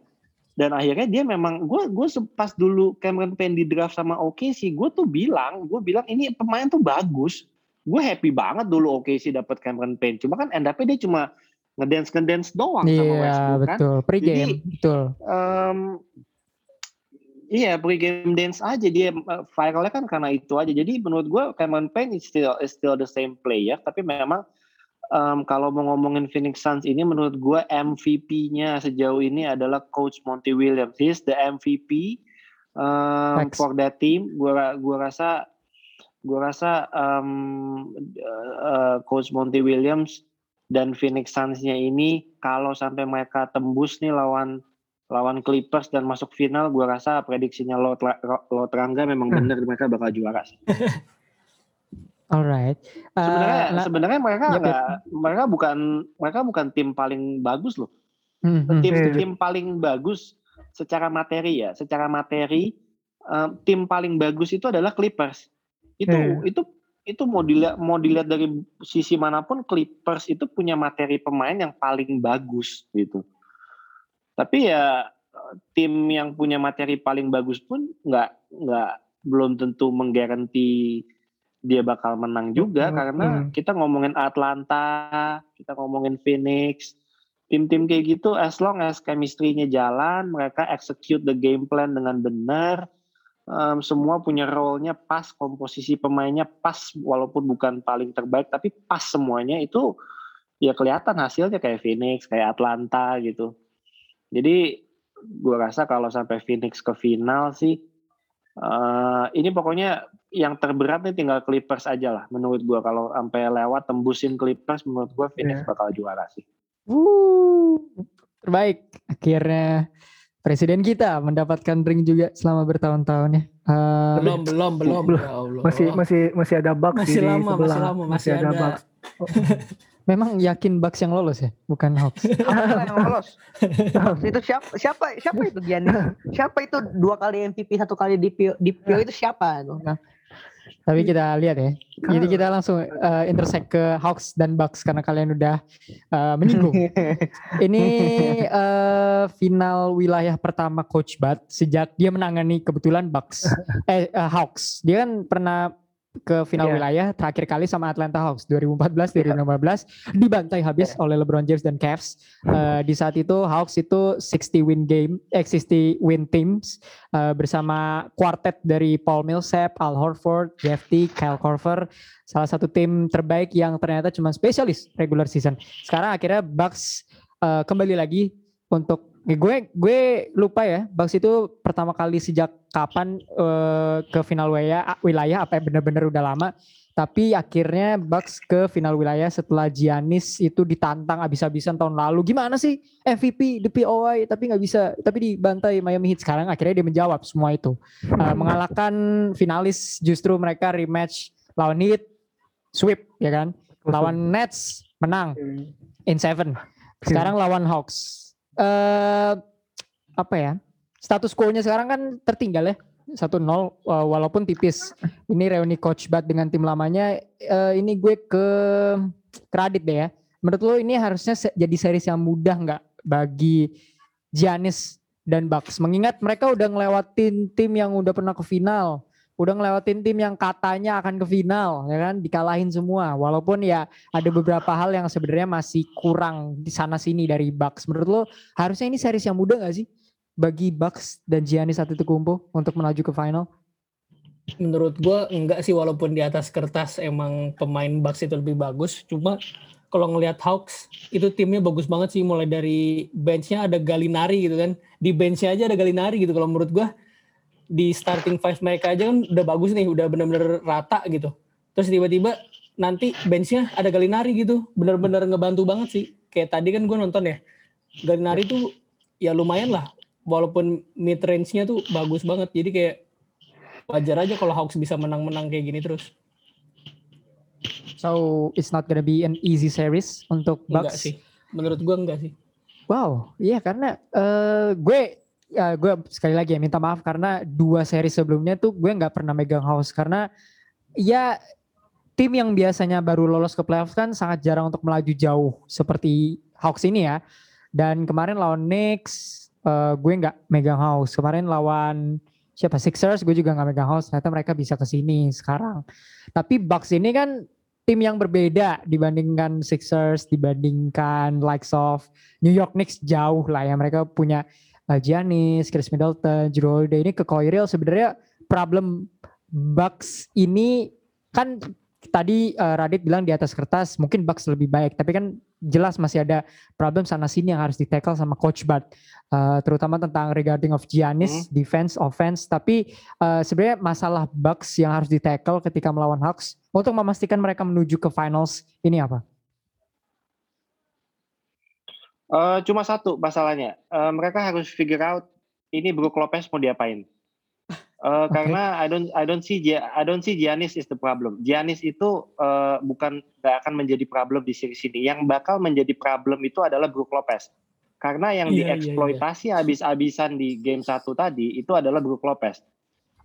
Dan akhirnya dia memang gue gue pas dulu Cameron Payne di draft sama OKC gue tuh bilang gue bilang ini pemain tuh bagus gue happy banget dulu OKC dapat Cameron Payne. Cuma kan end dia cuma ngedance ngedance doang sama Iya Westbrook kan? betul. Pre-game Jadi, betul. Em, iya pre-game dance aja dia eh, viralnya kan karena itu aja. Jadi menurut gue Cameron Payne is still is still the same player tapi memang em, kalau mau ngomongin Phoenix Suns ini menurut gue MVP-nya sejauh ini adalah Coach Monty Williams. He's the MVP um, for that team. Gua gua rasa gua rasa em, eh, Coach Monty Williams dan Phoenix Suns-nya ini kalau sampai mereka tembus nih lawan lawan Clippers dan masuk final, gua rasa prediksinya lo, lo terangga memang Hmm. benar mereka bakal juara. sih. Alright. Eh, Sebenarnya nah- sebenarnya mereka Yap, yap. nggak mereka bukan mereka bukan tim paling bagus loh. hmm, hmm. Tim Hmm. tim paling bagus secara materi ya, secara materi eh, tim paling bagus itu adalah Clippers. Itu Hmm. itu itu mau dilihat mau dilihat dari sisi mana pun Clippers itu punya materi pemain yang paling bagus gitu. Tapi ya tim yang punya materi paling bagus pun nggak nggak belum tentu menggaranti dia bakal menang juga Hmm, karena hmm. kita ngomongin Atlanta, kita ngomongin Phoenix, tim-tim kayak gitu as long as chemistry-nya jalan, mereka execute the game plan dengan benar, em, semua punya role-nya pas, komposisi pemainnya pas walaupun bukan paling terbaik tapi pas semuanya itu ya kelihatan hasilnya kayak Phoenix, kayak Atlanta gitu. Jadi gua rasa kalau sampai Phoenix ke final sih eh, ini pokoknya yang terberat nih tinggal Clippers aja lah menurut gua kalau sampai lewat tembusin Clippers menurut gua Phoenix Iya. bakal juara sih. Wuh, terbaik. Akhirnya presiden kita mendapatkan ring juga selama bertahun-tahun ya. Eh, Belum, belum, belum. Belum. Ya Allah. Masih masih masih ada Bucks Masih di lama, sebelah. masih lama, masih ada. Bucks. memang yakin Bucks yang lolos ya, bukan Hawks. Apa yang lolos? itu siapa? Siapa? Siapa itu Giannis? Siapa itu dua kali MVP satu kali di PO, di PO itu siapa? Itu? Tapi kita lihat ya. Jadi kita langsung eh, intersect ke Hawks dan Bucks karena kalian udah eh, menyinggung. Ini eh, final wilayah pertama Coach Bud sejak dia menangani kebetulan Bucks eh eh, Hawks. Dia kan pernah ke final Iya. wilayah terakhir kali sama Atlanta Hawks 2014 2015 dibantai habis oleh LeBron James dan Cavs. Eh, di saat itu Hawks itu 60 win game eh 60 win teams eh, bersama quartet dari Paul Millsap, Al Horford, Jeff Teague, Kyle Korver, salah satu tim terbaik yang ternyata cuma spesialis regular season. Sekarang akhirnya Bucks eh, kembali lagi untuk gue gue lupa ya. Bucks itu pertama kali sejak kapan eh, ke final wilayah wilayah apa benar-benar udah lama. Tapi akhirnya Bucks ke final wilayah setelah Giannis itu ditantang abis-abisan tahun lalu. Gimana sih MVP di POI tapi nggak bisa tapi dibantai Miami Heat. Sekarang akhirnya dia menjawab semua itu. Uh, mengalahkan finalis justru mereka rematch lawan Heat sweep ya kan? Lawan Nets menang. In seven. Sekarang lawan Hawks eh apa ya status quo-nya sekarang kan tertinggal ya 1-0 uh, walaupun tipis. Ini reuni coach Bud dengan tim lamanya eh, ini gue ke kredit deh ya. Menurut lo ini harusnya jadi series yang mudah nggak bagi Giannis dan Bucks? Mengingat mereka udah ngelewatin tim yang udah pernah ke final udah ngelewatin tim yang katanya akan ke final ya kan? Dikalahin semua. Walaupun ya ada beberapa hal yang sebenarnya masih kurang di sana sini dari Bucks. Menurut lo harusnya ini series yang mudah gak sih bagi Bucks dan Giannis Antetokounmpo untuk melaju ke final? Menurut gua enggak sih walaupun di atas kertas emang pemain Bucks itu lebih bagus, cuma kalau ngelihat Hawks itu timnya bagus banget sih. Mulai dari benchnya ada Galinari gitu kan. Di benchnya aja ada Galinari gitu kalau menurut gua di starting five mereka aja kan udah bagus nih, udah bener-bener rata gitu. Terus tiba-tiba nanti benchnya ada Galinari gitu, bener-bener ngebantu banget sih. Kayak tadi kan gua nonton ya, Galinari tuh ya lumayan lah, walaupun mid range-nya tuh bagus banget. Jadi kayak wajar aja kalau Hawks bisa menang-menang kayak gini terus. so it's not gonna be an easy series untuk Enggak Bucks sih. Menurut gua enggak sih. Wow, iya karena eh gue ya gue sekali lagi ya minta maaf karena dua seri sebelumnya tuh gue nggak pernah megang house karena ya tim yang biasanya baru lolos ke playoff kan sangat jarang untuk melaju jauh seperti Hawks ini ya. Dan kemarin lawan Knicks eh, gue nggak megang Hawks. Kemarin lawan siapa Sixers gue juga nggak megang Hawks. Ternyata mereka bisa ke sini sekarang. Tapi Bucks ini kan tim yang berbeda dibandingkan Sixers, dibandingkan likes of New York Knicks jauh lah ya. Mereka punya uh, Giannis, Chris Middleton, Jrue Holiday. Ini ke Koiril sebenarnya problem Bucks ini kan tadi uh, Radit bilang di atas kertas mungkin Bucks lebih baik tapi kan jelas masih ada problem sana sini yang harus di tackle sama coach Bud uh, terutama tentang regarding of Giannis defense offense. Tapi uh, sebenarnya masalah Bucks yang harus di tackle ketika melawan Hawks untuk memastikan mereka menuju ke finals ini apa? Eh, cuma satu masalahnya, Eh, mereka harus figure out ini Brook Lopez mau diapain. Eh, Karena I don't I don't see Gia- I don't see Giannis is the problem. Giannis itu eh, bukan nggak akan menjadi problem di series ini. Yang bakal menjadi problem itu adalah Brook Lopez. Karena yang Iya, iya, dieksploitasi habis-habisan di game satu tadi itu adalah Brook Lopez.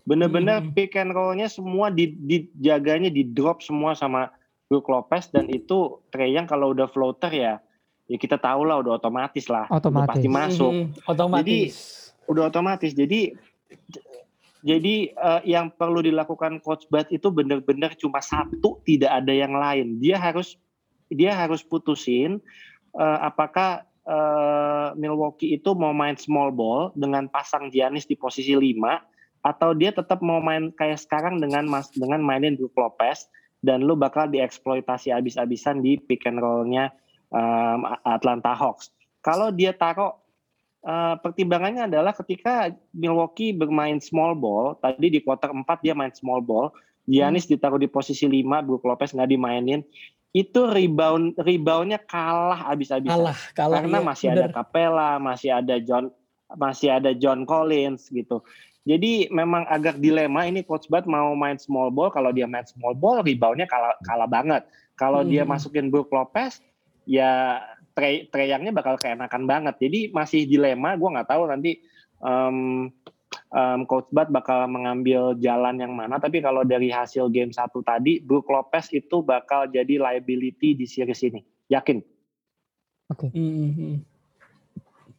Bener-bener Hmm. pick and roll-nya semua di, dijaganya di drop semua sama Brook Lopez dan itu Trey Young kalau udah floater ya ya kita tahu lah udah otomatis lah udah Otomatis. pasti masuk Mhm, otomatis. udah otomatis jadi jadi eh, yang perlu dilakukan coach Bud itu benar-benar cuma satu tidak ada yang lain dia harus dia harus putusin eh, apakah eh, Milwaukee itu mau main small ball dengan pasang Giannis di posisi 5 atau dia tetap mau main kayak sekarang dengan mas dengan mainin Brook Lopez dan lu bakal dieksploitasi abis-abisan di pick and roll-nya um, Atlanta Hawks. Kalau dia taruh uh, pertimbangannya adalah ketika Milwaukee bermain small ball, tadi di quarter 4 dia main small ball, Giannis ditaruh di posisi 5, Brook Lopez nggak dimainin, itu rebound reboundnya kalah abis-abisan Kalah, kalah. karena iya, masih bener. ada Capella, masih ada John masih ada John Collins gitu. Jadi memang agak dilema ini coach Bud mau main small ball kalau dia main small ball reboundnya kalah kalah banget. Kalau dia Hmm. masukin Brook Lopez ya Trey, Trey Young-nya bakal keenakan banget. Jadi masih dilema, gua nggak tahu nanti em, em, coach Bud bakal mengambil jalan yang mana. Tapi kalau dari hasil game satu tadi, Brook Lopez itu bakal jadi liability di series ini. Yakin? Mhm.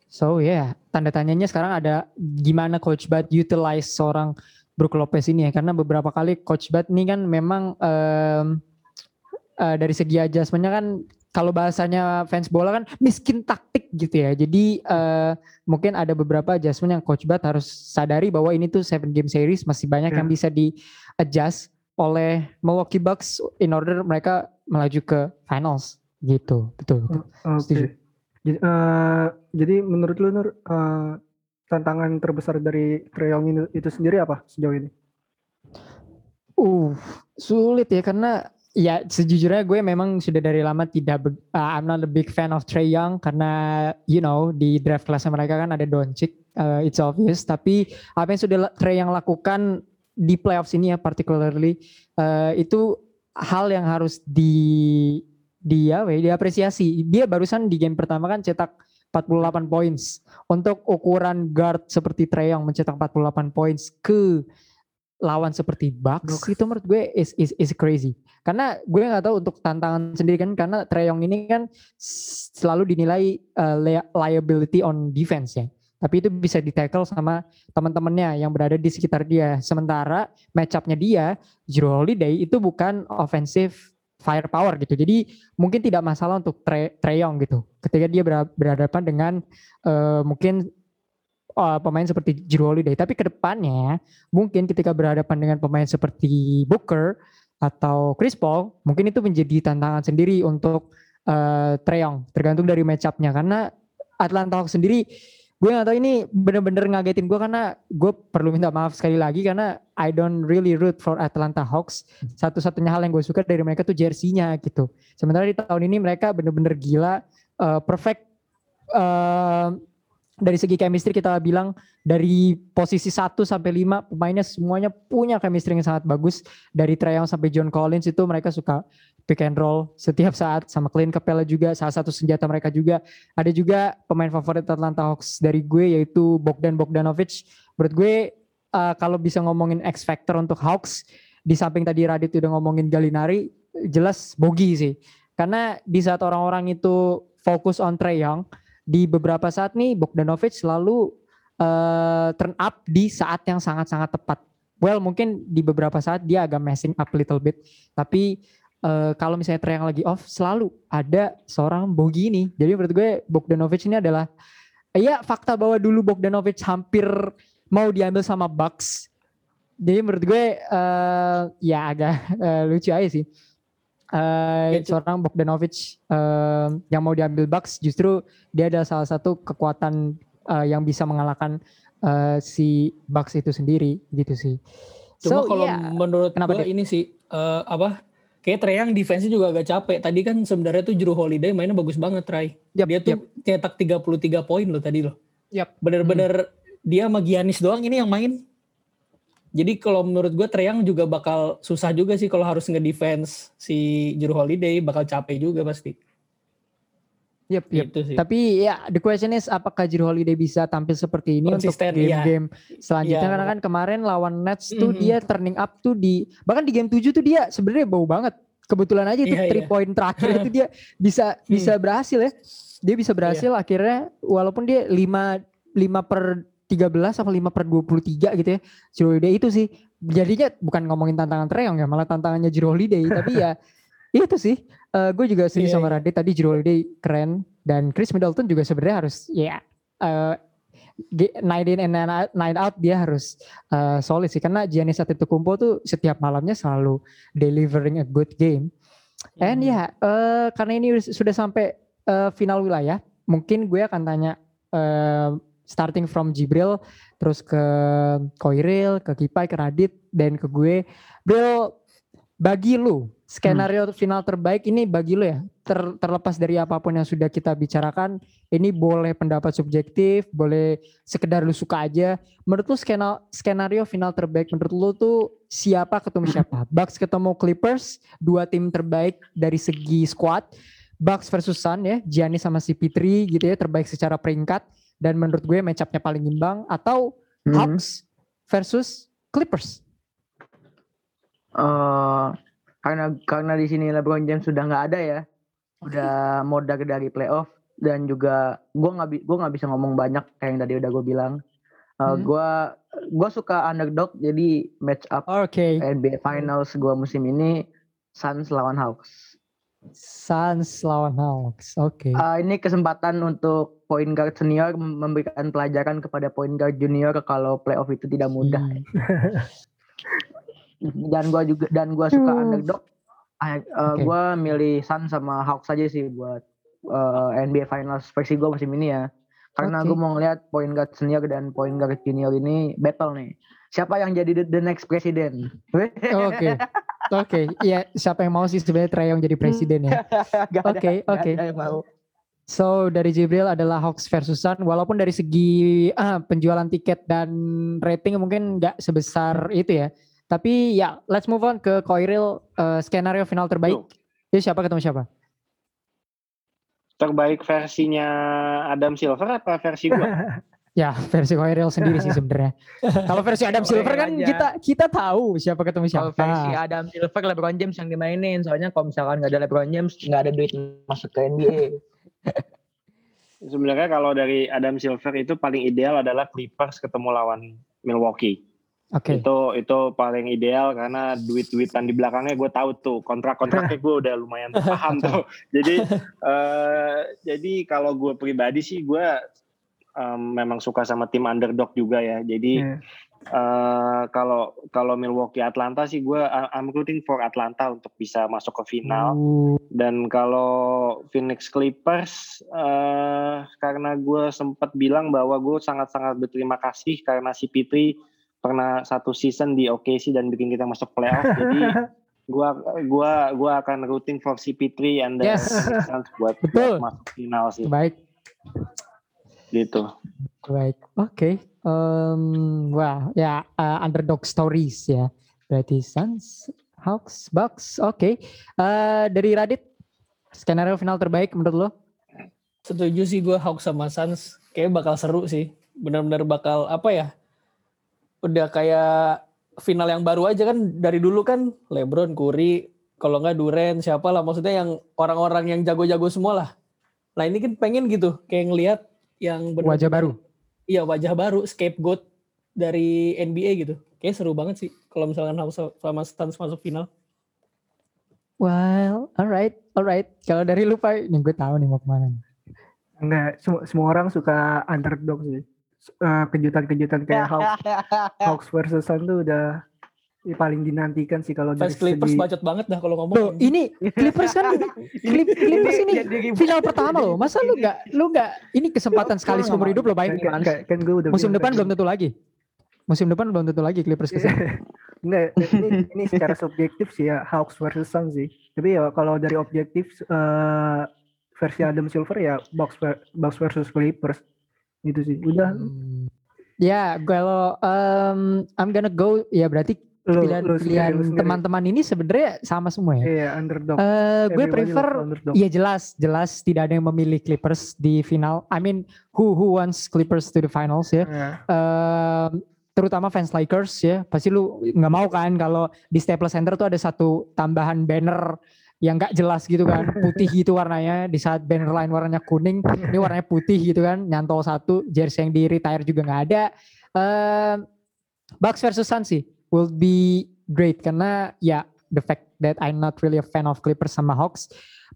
So ya, yeah, tanda tanyanya sekarang ada gimana Coach Bud utilize seorang Brook Lopez ini ya, karena beberapa kali Coach Bud ini kan memang em, eh, dari segi adjustmentnya kan kalau bahasanya fans bola kan miskin taktik gitu ya. Jadi eh, mungkin ada beberapa adjustment yang Coach Bud harus sadari bahwa ini tuh seven game series masih banyak Ya. yang bisa di adjust oleh Milwaukee Bucks in order mereka melaju ke finals gitu. Betul. betul. Oke. Setuju. Jadi, eh, jadi menurut lu Nur eh, tantangan terbesar dari ini itu sendiri apa sejauh ini? Uh, sulit ya karena ya sejujurnya gue memang sudah dari lama tidak uh, I'm not a big fan of Trey Young karena you know di draft kelasnya mereka kan ada Doncic, uh, it's obvious. Tapi apa yang sudah Trey Young lakukan di playoffs ini ya particularly uh, itu hal yang harus di dia diapresiasi. Dia barusan di game pertama kan cetak 48 points. Untuk ukuran guard seperti Trey Young mencetak 48 points ke lawan seperti Bucks, Bucks. itu menurut gue is is is crazy. Karena gue nggak tahu untuk tantangan sendiri kan karena Trey Young ini kan selalu dinilai uh, lia- liability on defense ya. Tapi itu bisa di tackle sama teman-temannya yang berada di sekitar dia. Sementara match up-nya dia, Jrue Holiday itu bukan offensive firepower gitu. Jadi mungkin tidak masalah untuk Trey, Trey Young gitu. Ketika dia berha- berhadapan dengan eh, mungkin eh, pemain seperti Jrue Holiday. Tapi ke depannya mungkin ketika berhadapan dengan pemain seperti Booker atau Chris Paul, mungkin itu menjadi tantangan sendiri untuk eh, Trey Young. Tergantung dari match up-nya. Karena Atlanta Hawks sendiri gue gak tahu ini bener-bener ngagetin gue karena gue perlu minta maaf sekali lagi karena I don't really root for Atlanta Hawks satu-satunya hal yang gue suka dari mereka tuh jersey-nya gitu sementara di tahun ini mereka bener-bener gila uh, perfect uh, dari segi chemistry kita bilang dari posisi 1 sampai 5 pemainnya semuanya punya chemistry yang sangat bagus. Dari Trae sampai John Collins itu mereka suka pick and roll setiap saat. Sama Clint Capella juga salah satu senjata mereka juga. Ada juga pemain favorit Atlanta Hawks dari gue yaitu Bogdan Bogdanovic. Menurut gue uh, kalau bisa ngomongin X factor untuk Hawks di samping tadi Radit udah ngomongin Galinari jelas Bogi sih. Karena di saat orang-orang itu fokus on Young di beberapa saat nih Bogdanovic selalu eh, turn up di saat yang sangat-sangat tepat. Well, mungkin di beberapa saat dia agak messing up little bit, tapi eh, kalau misalnya Trae yang lagi off selalu ada seorang Bogi ini. Jadi menurut gue Bogdanovic ini adalah ya fakta bahwa dulu Bogdanovic hampir mau diambil sama Bucks. Jadi menurut gue eh, ya agak eh, lucu aja sih. Eh, Itu. seorang Bogdanovic eh, yang mau diambil Bucks justru dia adalah salah satu kekuatan eh, yang bisa mengalahkan eh, si Bucks itu sendiri gitu sih. Cuma So, kalau iya. menurut Kenapa, gue ini sih eh, apa? Kayak Trae yang defense-nya juga agak capek. Tadi kan sebenarnya tuh Juru Holiday mainnya bagus banget, Trai. Yap, Dia tuh cetak 33 poin loh tadi loh. Yap. Bener-bener dia sama Giannis doang ini yang main. Jadi kalau menurut gue Trae Young juga bakal susah juga sih kalau harus nge-defense si Juru Holiday. Bakal capek juga pasti. Yep, yep. Gitu sih. Tapi ya the question is apakah Jrue Holiday bisa tampil seperti ini untuk Konsisten, iya. game-game selanjutnya Iya. karena kan kemarin lawan Nets tuh Mhm. dia turning up tuh di bahkan di game 7 tuh dia sebenarnya bau banget. Kebetulan aja itu Iya, three iya. point terakhir itu dia bisa bisa berhasil ya. Dia bisa berhasil akhirnya walaupun dia 5 5 per 13 apa 5 per 23 gitu ya. Jrue Holiday itu sih jadinya bukan ngomongin tantangan Treyong ya malah tantangannya Jrue Holiday tapi ya itu sih gue juga setuju Iya, sama iya. Radit tadi Jrue Holiday keren dan Chris Middleton juga sebenarnya harus ya eh, ge- night in and night- out dia harus eh, solid sih karena Giannis Antetokounmpo tuh setiap malamnya selalu delivering a good game. And Hmm. ya eh, karena ini sudah sampai eh, final wilayah, mungkin gue akan tanya eh, starting from Jibril terus ke Koiril, ke Kipai, ke Radit dan ke gue. Bril bagi lu skenario final terbaik ini bagi lu ya ter- terlepas dari apa pun yang sudah kita bicarakan ini boleh pendapat subjektif boleh sekedar lu suka aja. Menurut lu skena- skenario final terbaik menurut lu tuh siapa ketemu siapa? Bucks ketemu Clippers dua tim terbaik dari segi squad. Bucks versus Sun ya Giannis sama si Pitri gitu ya terbaik secara peringkat dan menurut gue match up-nya paling imbang atau Mhm. Hawks versus Clippers Eh, karena karena di sini LeBron James sudah nggak ada ya, udah modal dari playoff dan juga gue nggak gua nggak bisa ngomong banyak kayak yang tadi udah gue bilang. Eh, Hmm. Gua gua suka underdog jadi match up Oke NBA Finals gua musim ini Suns lawan Hawks. Suns lawan Hawks oke Eh, ini kesempatan untuk point guard senior memberikan pelajaran kepada point guard junior kalau playoff itu tidak mudah. Hmm. dan gua juga dan gua suka Aduh. underdog Ah, eh, Oke. gua milih Sun sama Hawks aja sih buat eh, NBA Finals versi gua musim ini ya karena Oke. gua mau ngeliat point guard senior dan point guard junior ini battle nih siapa yang jadi the, the next presiden Oke, oke, ya siapa yang mau sih sebenarnya Trae yang jadi presiden ya? Oke, oke. ada yang mau. So dari Jibril adalah Hawks versus Sun, walaupun dari segi ah, penjualan tiket dan rating mungkin nggak sebesar itu ya. Tapi ya, let's move on ke Koiril eh, skenario final terbaik. Yuk. Itu siapa ketemu siapa? Terbaik versinya Adam Silver apa versi gua? Ya versi Koiril sendiri sih sebenarnya. Kalau versi Adam Silver kan aja. kita kita tahu siapa ketemu Kalau siapa. versi Adam Silver LeBron James yang dimainin soalnya kalau misalkan nggak ada LeBron James nggak ada duit masuk ke NBA. Sebenarnya kalau dari Adam Silver itu paling ideal adalah Clippers ketemu lawan Milwaukee. Oke. Itu itu paling ideal karena duit-duitan di belakangnya gue tahu tuh kontrak-kontraknya gue udah lumayan paham tuh. Jadi eh, jadi kalau gue pribadi sih gue em, memang suka sama tim underdog juga ya. Jadi Iya. eh, kalau kalau Milwaukee Atlanta sih gue I'm rooting for Atlanta untuk bisa masuk ke final. Uh, Dan kalau Phoenix Clippers, eh, karena gue sempat bilang bahwa gue sangat-sangat berterima kasih karena si Pitri pernah satu season di OKC dan bikin kita masuk playoff. jadi gua gua gua akan rooting for si Pitri and the Yes. Buat, Betul. buat masuk final sih baik. Gitu. Baik, oke. Em, wah, ya uh, underdog stories ya. Berarti Suns, Hawks, Bucks. Oke. Eh, dari Radit, skenario final terbaik menurut lo? Setuju sih gue Hawks sama Suns. Kayaknya bakal seru sih. Benar-benar bakal apa ya? Udah kayak final yang baru aja kan dari dulu kan LeBron, Curry, kalau nggak Duren siapa lah maksudnya yang orang-orang yang jago-jago semua lah. Nah ini kan pengen gitu kayak ngelihat yang bener- Wajah baru. Iya wajah baru, scapegoat dari NBA gitu. Kayak seru banget sih kalau misalkan Hawks sama Suns masuk final. Well, alright, alright. Kalau dari lu Pak, nih gue tahu nih mau ke mana. nih. Enggak, semua, semua orang suka underdog sih. Eh, kejutan-kejutan kayak Hawks, Hawks versus Sun tuh udah ya, paling dinantikan sih kalau dari Fans Clippers segi bacot banget dah kalau ngomong. Tuh, ini Clippers kan Clip- Clippers ini final pertama loh. Masa lu nggak lu nggak ini kesempatan sekali seumur hidup lo kan, main. kan, kan, kan gue udah Musim depan belum tentu lagi. Musim depan belum tentu lagi Clippers ke sini. Enggak, ini, ini secara subjektif sih ya Hawks versus Suns sih. Tapi ya kalau dari objektif eh, versi Adam Silver ya Bucks, ver- Bucks versus Clippers gitu sih. Udah Ya, kalau um, I'm gonna go ya berarti lu, pilihan lu sendiri, pilihan lu sendiri. teman-teman ini sebenarnya sama semua ya. Iya, underdog. Eh, gue Everybody prefer. Iya jelas, jelas tidak ada yang memilih Clippers di final. I mean, who who wants Clippers to the finals ya? Nah, Ehm, terutama fans Lakers ya, pasti lu nggak mau kan kalau di Staples Center tuh ada satu tambahan banner yang nggak jelas gitu kan, putih gitu warnanya. Di saat banner lain warnanya kuning, ini warnanya putih gitu kan, nyantol satu, jersey yang di retire juga nggak ada. Ehm, Bucks versus Suns sih will be great karena ya the fact that I'm not really a fan of Clippers sama Hawks.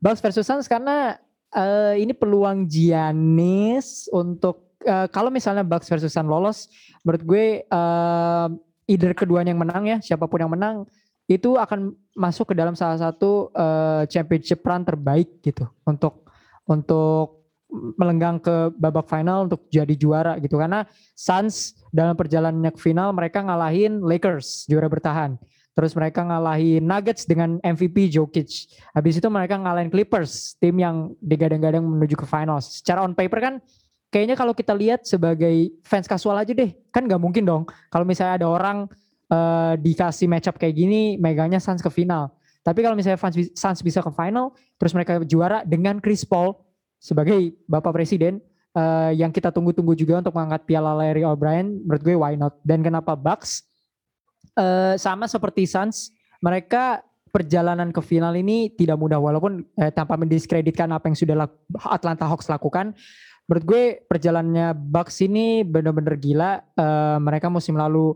Bucks versus Suns karena eh, ini peluang Giannis untuk eh, kalau misalnya Bucks versus Suns lolos, menurut gue eh, either keduanya yang menang ya, siapa pun yang menang itu akan masuk ke dalam salah satu eh, championship run terbaik gitu untuk untuk melenggang ke babak final untuk jadi juara gitu. Karena Suns dalam perjalanannya ke final mereka ngalahin Lakers juara bertahan. Terus mereka ngalahin Nuggets dengan MVP Jokic. Habis itu mereka ngalahin Clippers tim yang digadang-gadang menuju ke finals. Secara on paper kan kayaknya kalau kita lihat sebagai fans kasual aja deh. Kan nggak mungkin dong. Kalau misalnya ada orang eh, dikasih matchup kayak gini megangnya Suns ke final. Tapi kalau misalnya Suns bisa ke final terus mereka juara dengan Chris Paul sebagai bapak presiden eh, yang kita tunggu-tunggu juga untuk mengangkat piala Larry O'Brien menurut gue why not? Dan kenapa Bucks? Eh, sama seperti Suns mereka perjalanan ke final ini tidak mudah walaupun eh, tanpa mendiskreditkan apa yang sudah Atlanta Hawks lakukan. Menurut gue perjalanannya Bucks ini benar-benar gila. Eh, mereka musim lalu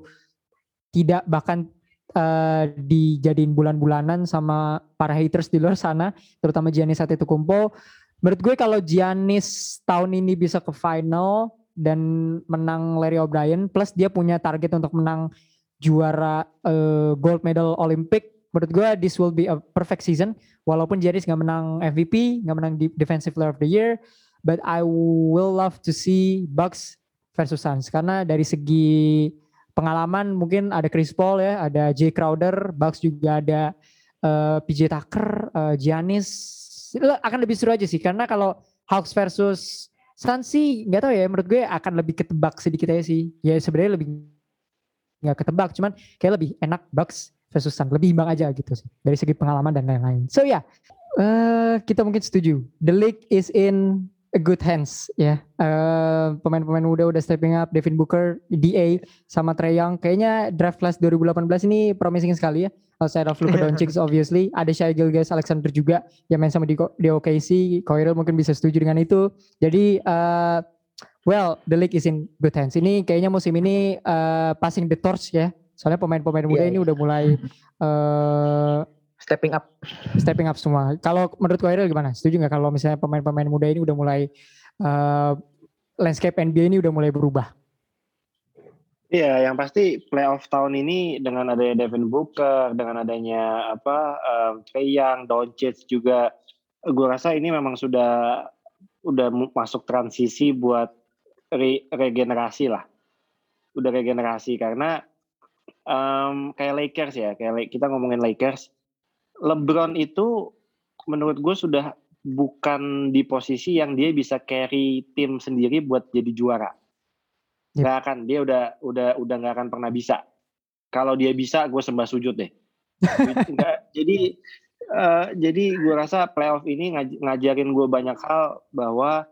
tidak bahkan eh, dijadiin bulan-bulanan sama para haters di luar sana terutama Giannis Antetokounmpo menurut gue kalau Giannis tahun ini bisa ke final dan menang Larry O'Brien plus dia punya target untuk menang juara eh, gold medal Olympic menurut gue this will be a perfect season. Walaupun Giannis nggak menang MVP nggak menang defensive player of the year but I will love to see Bucks versus Suns. Karena dari segi pengalaman mungkin ada Chris Paul ya ada Jay Crowder Bucks juga ada eh, PJ Tucker eh, Giannis akan lebih seru aja sih karena kalau Hawks versus Suns sih nggak tahu ya menurut gue akan lebih ketebak sedikit aja sih. Ya sebenarnya lebih nggak ketebak cuman kayak lebih enak Bucks versus Suns lebih imbang aja gitu sih dari segi pengalaman dan lain-lain. So ya eh, kita mungkin setuju. The league is in good hands ya. Eh, pemain-pemain muda udah stepping up Devin Booker DA sama Trey Young. Kayaknya draft class 2018 ini promising sekali ya. Outside of Luka Doncic obviously. Ada Shai Gilgeous Alexander juga yang main sama di, di OKC Koiril mungkin bisa setuju dengan itu. Jadi eh, well the league is in good hands. Ini kayaknya musim ini eh, passing the torch ya. Soalnya pemain-pemain muda Iya, ini udah mulai eh, Stepping up. stepping up semua. Kalau menurut Koiril gimana? Setuju nggak kalau misalnya pemain-pemain muda ini udah mulai eh, landscape NBA ini udah mulai berubah? Iya, yang pasti playoff tahun ini dengan adanya Devin Booker, dengan adanya apa um, Trae Young, Doncic juga, gue rasa ini memang sudah udah masuk transisi buat re- regenerasi lah, udah regenerasi karena em, kayak Lakers ya, kayak kita ngomongin Lakers, LeBron itu menurut gue sudah bukan di posisi yang dia bisa carry tim sendiri buat jadi juara. Yep. nggak akan dia udah udah udah nggak akan pernah bisa. Kalau dia bisa gue sembah sujud deh. Nggak, jadi eh, jadi gue rasa playoff ini ngaj- ngajarin gue banyak hal bahwa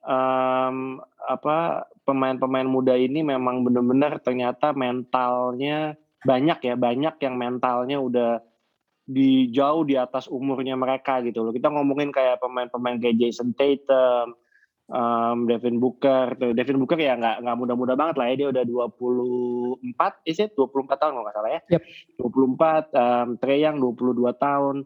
em, apa pemain-pemain muda ini memang benar-benar ternyata mentalnya banyak ya banyak yang mentalnya udah di jauh di atas umurnya mereka gitu loh. Kita ngomongin kayak pemain-pemain kayak Jason Tatum, um, Devin Booker. Tuh, Devin Booker ya nggak nggak muda-muda banget lah ya. Dia udah 24, is it? 24 tahun kalau nggak salah ya. Yep. 24, um, Trey Young 22 tahun.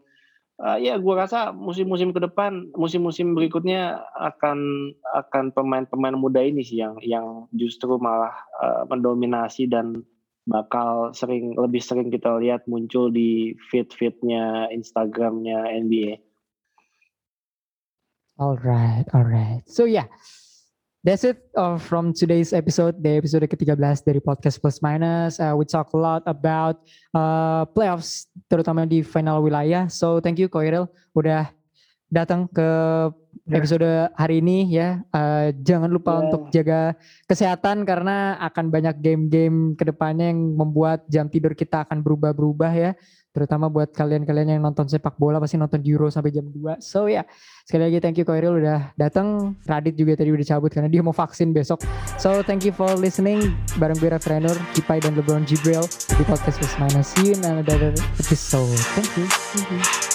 Uh, ya gue rasa musim-musim ke depan, musim-musim berikutnya akan akan pemain-pemain muda ini sih yang yang justru malah uh, mendominasi dan bakal sering lebih sering kita lihat muncul di feed-feednya Instagramnya NBA. Alright, alright. So yeah, that's it uh, from today's episode, the episode ke-13 dari podcast Plus Minus. Uh, we talk a lot about uh, playoffs, terutama di final wilayah. So thank you Koiril udah datang ke episode hari ini ya. Uh, jangan lupa Yeah. untuk jaga kesehatan karena akan banyak game-game ke depannya yang membuat jam tidur kita akan berubah-berubah ya. Terutama buat kalian-kalian yang nonton sepak bola pasti nonton Euro sampai jam 2. So ya, sekali lagi thank you Koiril udah datang. Radit juga tadi udah cabut karena dia mau vaksin besok. So thank you for listening bareng gue Refrenur, Kipai dan LeBron Jibril di podcast Plus Minus. See you in another episode. Thank you. Thank you.